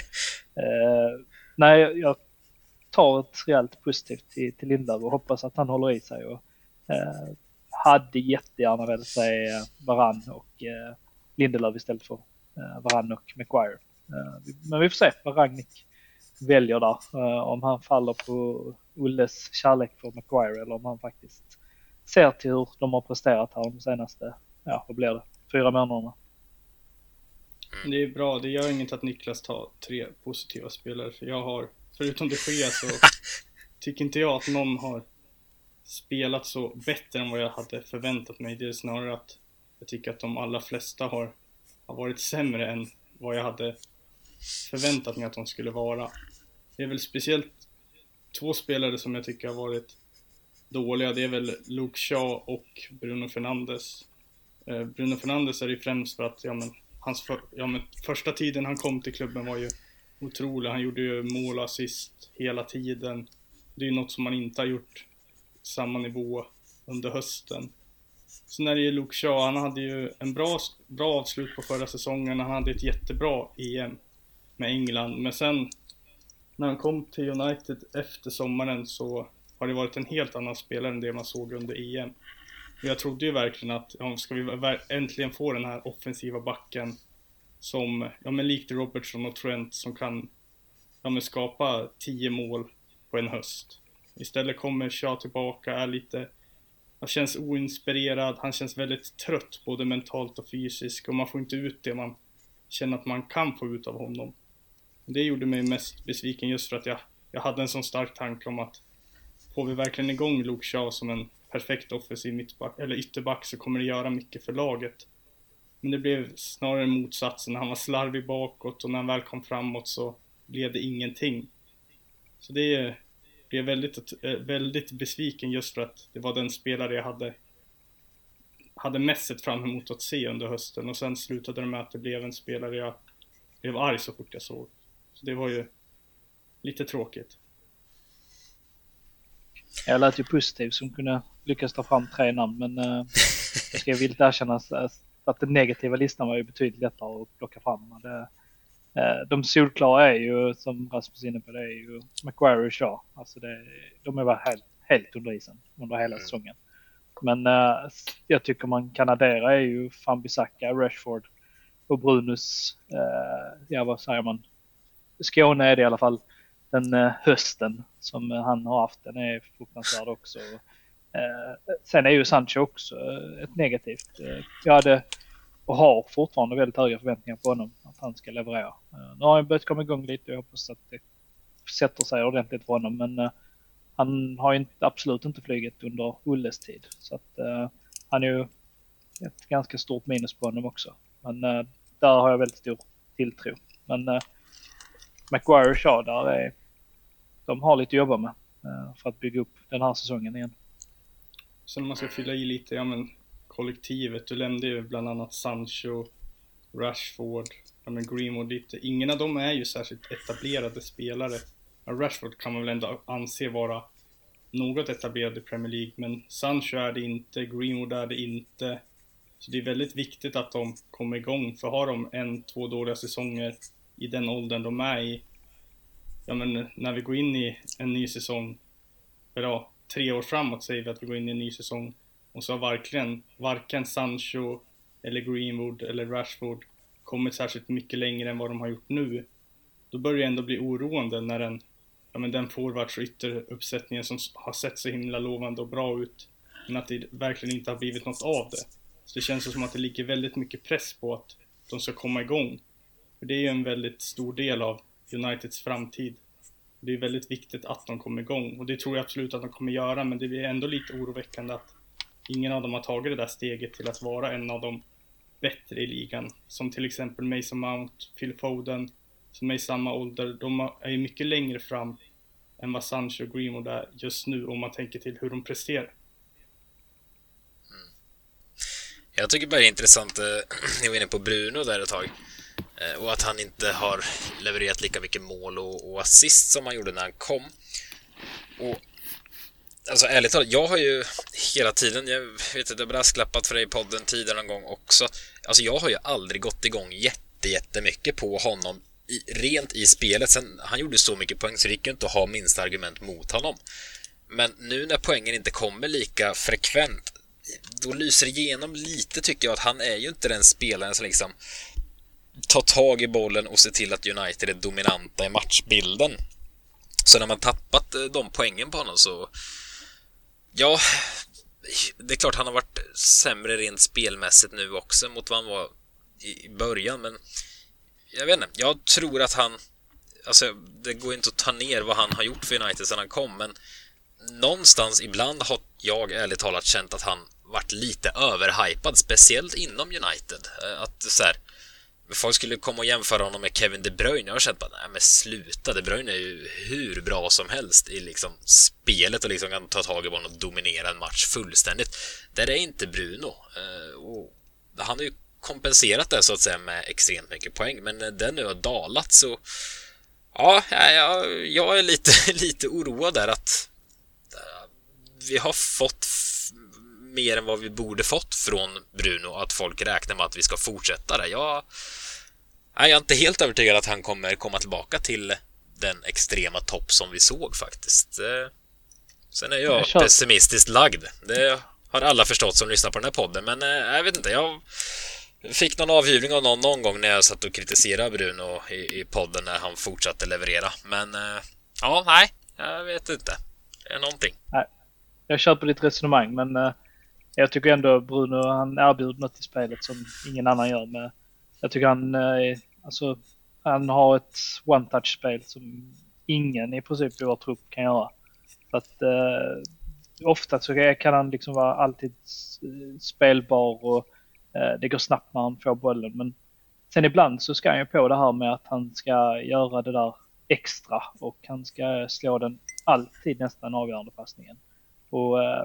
nej, jag tar ett rejält positivt till, till Lindlöf och hoppas att han håller i sig. Och, eh, hade jättegärna velat se Varann och eh, Lindelöf istället för eh, Varann och Maguire. Eh, men vi får se vad Ragnik väljer där. Eh, om han faller på Ulles kärlek för Maguire eller om han faktiskt ser till hur de har presterat här de senaste, ja vad blir det, fyra månaderna. Det är bra, det gör inget att Niklas tar tre positiva spelare för jag har förutom de Gea så tycker inte jag att någon har spelat så bättre än vad jag hade förväntat mig. Det är snarare att jag tycker att de allra flesta har, har varit sämre än vad jag hade förväntat mig att de skulle vara. Det är väl speciellt två spelare som jag tycker har varit dåliga. Det är väl Luke Shaw och Bruno Fernandes. Eh, Bruno Fernandes är det ju främst för att, ja men, hans för, ja, men, första tiden han kom till klubben var ju otrolig. Han gjorde ju mål och assist hela tiden. Det är ju något som man inte har gjort samma nivå under hösten. Sen är det ju Luke Shaw, han hade ju en bra, bra avslut på förra säsongen. Han hade ett jättebra EM med England. Men sen när han kom till United efter sommaren så har det varit en helt annan spelare än det man såg under EM. Jag trodde ju verkligen att, ja, ska vi äntligen få den här offensiva backen som, ja men likt Robertson och Trent som kan, ja men skapa 10 mål på en höst. Istället kommer Shaw tillbaka, är lite, han känns oinspirerad, han känns väldigt trött både mentalt och fysiskt och man får inte ut det man känner att man kan få ut av honom. Det gjorde mig mest besviken just för att jag, jag hade en sån stark tanke om att får vi verkligen igång Luke Shaw som en perfekt offensiv mittback, eller ytterback så kommer det göra mycket för laget. Men det blev snarare motsatsen. Han var slarvig bakåt och när han väl kom framåt så blev det ingenting. Så det blev väldigt, eh, väldigt besviken just för att det var den spelare jag hade hade mest sett fram emot att se under hösten och sen slutade det med att det blev en spelare jag blev arg så fort jag såg. Så det var ju lite tråkigt. Jag lät ju positiv som kunde lyckas ta fram tre namn men eh, jag ska villigt erkänna att den negativa listan var ju betydligt lättare att plocka fram. Det, de solklara är ju, som Rasmus är inne på, det är ju Macquarie och Shaw. Alltså det, de är bara helt, helt under isen under hela mm. säsongen. Men uh, jag tycker man kan addera är ju Fambisaka, Rashford och Brunus, uh, ja vad säger man, Skåne är det i alla fall, den uh, hösten som han har haft, den är fruktansvärd också. Eh, sen är ju Sancho också eh, ett negativt. Eh, jag hade och har fortfarande väldigt höga förväntningar på honom att han ska leverera. Eh, nu har han börjat komma igång lite och jag hoppas att det sätter sig ordentligt för honom. Men eh, han har ju inte, absolut inte flugit under Ulles tid. Så att eh, han är ju ett ganska stort minus på honom också. Men där har jag väldigt stor tilltro. Men eh, Maguire och Shaw där är, de har lite att jobba med för att bygga upp den här säsongen igen. Sen om man ska fylla i lite, ja men kollektivet. Du nämnde ju bland annat Sancho, Rashford, ja men Greenwood lite. Ingen av dem är ju särskilt etablerade spelare. Rashford kan man väl ändå anse vara något etablerad i Premier League, men Sancho är det inte, Greenwood är det inte. Så det är väldigt viktigt att de kommer igång, för har de en, två dåliga säsonger i den åldern de är i, ja men när vi går in i en ny säsong, ja, tre år framåt säger vi att vi går in i en ny säsong, och så har verkligen varken Sancho eller Greenwood eller Rashford kommit särskilt mycket längre än vad de har gjort nu. Då börjar det ändå bli oroande när den, ja men den forwards och ytteruppsättningen som har sett så himla lovande och bra ut, men att det verkligen inte har blivit något av det. Så det känns som att det ligger väldigt mycket press på att de ska komma igång. För det är ju en väldigt stor del av Uniteds framtid. Det är väldigt viktigt att de kommer igång och det tror jag absolut att de kommer göra men det är ändå lite oroväckande att ingen av dem har tagit det där steget till att vara en av de bättre i ligan. Som till exempel Mason Mount, Phil Foden, som är i samma ålder. De är ju mycket längre fram än vad Sancho och Greenwood är just nu om man tänker till hur de presterar. Mm. Jag tycker bara det är intressant, eh, ni var inne på Bruno där ett tag, eh, och att han inte har levererat lika mycket mål och, och assist som han gjorde när han kom. Och Alltså ärligt talat, jag har ju hela tiden, jag vet inte, jag brasklappat för dig i podden tidigare någon gång också. Alltså jag har ju aldrig gått igång jätte, jättemycket på honom i, rent i spelet. Sen, han gjorde så mycket poäng så det gick ju inte att ha minsta argument mot honom. Men nu när poängen inte kommer lika frekvent, då lyser det igenom lite tycker jag att han är ju inte den spelaren som liksom tar tag i bollen och ser till att United är dominanta i matchbilden. Så när man tappat eh, de poängen på honom så Ja, det är klart han har varit sämre rent spelmässigt nu också mot vad han var i början, men jag vet inte. Jag tror att han... Alltså, det går inte att ta ner vad han har gjort för United sedan han kom, men någonstans ibland har jag ärligt talat känt att han varit lite överhypad, speciellt inom United. Eh, att så här, Folk skulle komma och jämföra honom med Kevin De Bruyne. Jag har känt bara, nej men sluta. De Bruyne är ju hur bra som helst i liksom spelet och liksom kan ta tag i bollen och dominera en match fullständigt. Där är inte Bruno. Eh, och han har ju kompenserat det så att säga med extremt mycket poäng, men när den nu har dalat så... Ja, jag, jag är lite, lite oroad där att eh, vi har fått mer än vad vi borde fått från Bruno att folk räknar med att vi ska fortsätta det. Jag, jag är inte helt övertygad att han kommer komma tillbaka till den extrema topp som vi såg faktiskt. Eh, sen är jag, jag pessimistiskt lagd. Det har alla förstått som lyssnar på den här podden, men eh, jag vet inte. Jag fick någon avhyvling av någon någon gång när jag satt och kritiserade Bruno i, i podden när han fortsatte leverera. Men eh, ja, nej, jag vet inte. Det är någonting. Nej, jag köper ditt resonemang, men jag tycker ändå Bruno han erbjuder något i spelet som ingen annan gör. Med, jag tycker han, eh, alltså, han har ett one-touch-spel som ingen i princip i vår trupp kan göra. Så att eh, ofta så kan han liksom vara alltid spelbar och eh, det går snabbt när han får bollen. Men sen ibland så ska han ju på det här med att han ska göra det där extra och han ska slå den alltid nästan avgörande passningen. Och eh,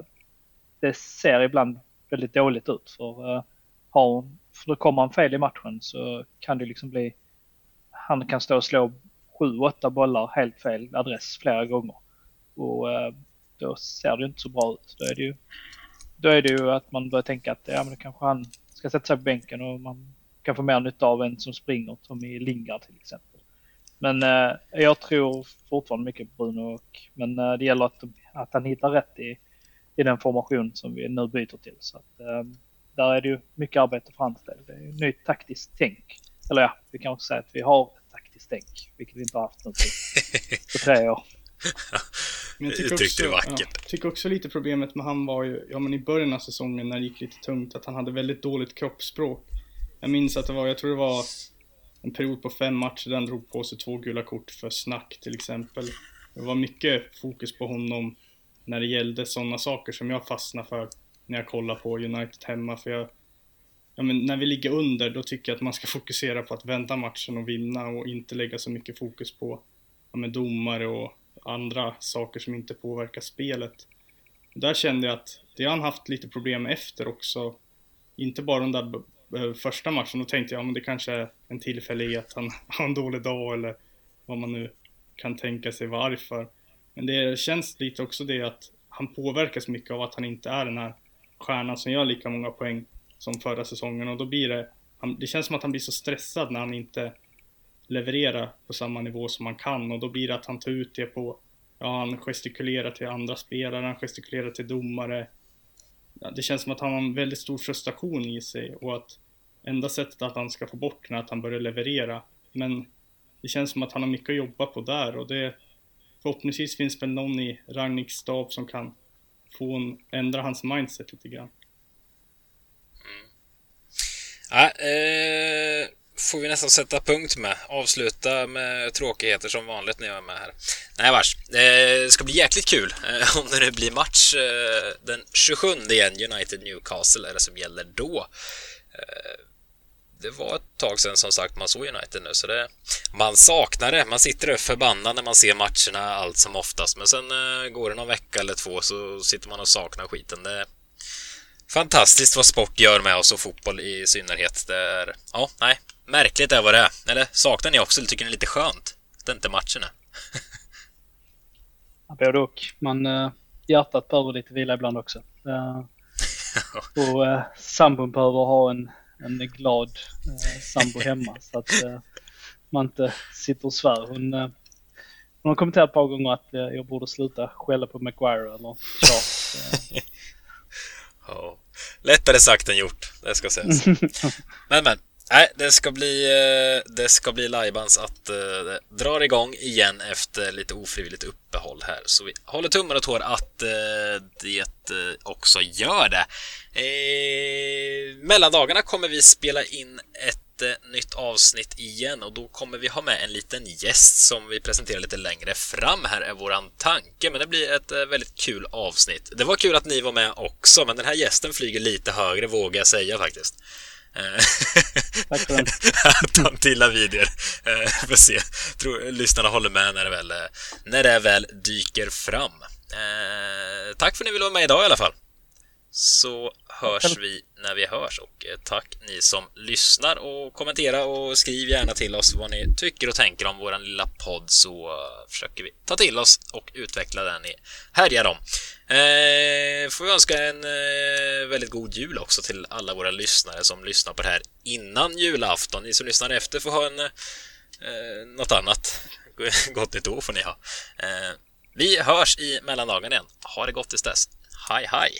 det ser ibland väldigt dåligt ut. För, uh, har, för då kommer han fel i matchen så kan det liksom bli... Han kan stå och slå sju, åtta bollar helt fel adress flera gånger. Och uh, då ser det inte så bra ut. Då är det ju, då är det ju att man börjar tänka att ja, men kanske han ska sätta sig på bänken och man kan få mer nytta av en som springer, som i Lingard till exempel. Men eh, jag tror fortfarande mycket på Bruno, och, men eh, det gäller att, att han hittar rätt i, i den formation som vi nu byter till. Så att, eh, där är det ju mycket arbete för hans del. Det är ett nytt taktiskt tänk. Eller ja, vi kan också säga att vi har ett taktiskt tänk, vilket vi inte har haft nu på, tre år. Men jag tycker, också, ja, tycker också lite problemet med han var ju, ja men i början av säsongen när det gick lite tungt, att han hade väldigt dåligt kroppsspråk. Jag minns att det var, jag tror det var en period på fem matcher där han drog på sig två gula kort för snack till exempel. Det var mycket fokus på honom när det gällde sådana saker som jag fastnar för när jag kollar på United hemma. För jag, ja, men när vi ligger under, då tycker jag att man ska fokusera på att vända matchen och vinna och inte lägga så mycket fokus på ja, men domare och andra saker som inte påverkar spelet. Där kände jag att det har han haft lite problem efter också. Inte bara den där första matchen, då tänkte jag att ja, det kanske är en tillfällighet, han har en dålig dag eller vad man nu kan tänka sig varför. Men det känns lite också det att han påverkas mycket av att han inte är den här stjärnan som gör lika många poäng som förra säsongen och då blir det, han, det känns som att han blir så stressad när han inte levererar på samma nivå som han kan och då blir det att han tar ut det på, ja han gestikulerar till andra spelare, han gestikulerar till domare. Ja, det känns som att han har en väldigt stor frustration i sig och att enda sättet att han ska få bort den är att han börjar leverera. Men det känns som att han har mycket att jobba på där och det förhoppningsvis finns väl någon i Ragniks stab som kan få en, ändra hans mindset lite grann. Mm. Ja, eh, får vi nästan sätta punkt med. Avsluta med tråkigheter som vanligt när jag är med här. Nej vars. Eh, det ska bli jäkligt kul eh, om det nu blir match eh, den 27 igen. United Newcastle är det som gäller då. Eh, Eh, det var ett tag sedan som sagt man såg United nu så det man saknar det. Man sitter där förbannad när man ser matcherna allt som oftast men sen uh, går det någon vecka eller två så sitter man och saknar skiten. Det är fantastiskt vad sport gör med oss och fotboll i synnerhet. Det är, ja, nej, märkligt är vad det är. Eller saknar ni också tycker ni det är lite skönt? Det är inte matcherna. Både och. Man, uh, hjärtat behöver lite vila ibland också. Uh, och uh, sambon behöver ha en en glad eh, sambo hemma så att eh, man inte sitter och svär. Hon, eh, hon har kommenterat ett par gånger att eh, jag borde sluta skälla på Maguire eller Charles. ja, lättare sagt än gjort, det ska sägas. men men, nej, det ska bli, eh, det ska bli lajbans att eh, det drar igång igen efter lite ofrivilligt uppehåll här. Så vi håller tummar och tår att eh, det också gör det. Mellandagarna kommer vi spela in ett nytt avsnitt igen och då kommer vi ha med en liten gäst som vi presenterar lite längre fram här är våran tanke, men det blir ett väldigt kul avsnitt. Det var kul att ni var med också, men den här gästen flyger lite högre vågar jag säga faktiskt. Eh, Tack för den. Tantilla videor. Eh, får se. Tror, lyssnarna håller med när det väl, när det väl dyker fram. Eh, tack för att ni ville vara med idag i alla fall. Så hörs vi när vi hörs och eh, tack ni som lyssnar och kommentera och skriv gärna till oss vad ni tycker och tänker om våran lilla podd så eh, försöker vi ta till oss och utveckla den ni härjar om. Eh, får vi önska en eh, väldigt god jul också till alla våra lyssnare som lyssnar på det här innan julafton. Ni som lyssnar efter får ha en eh, något annat. Gott nytt år får ni ha. Eh, vi hörs i mellandagen igen. Ha det gott tills dess. Hej hej!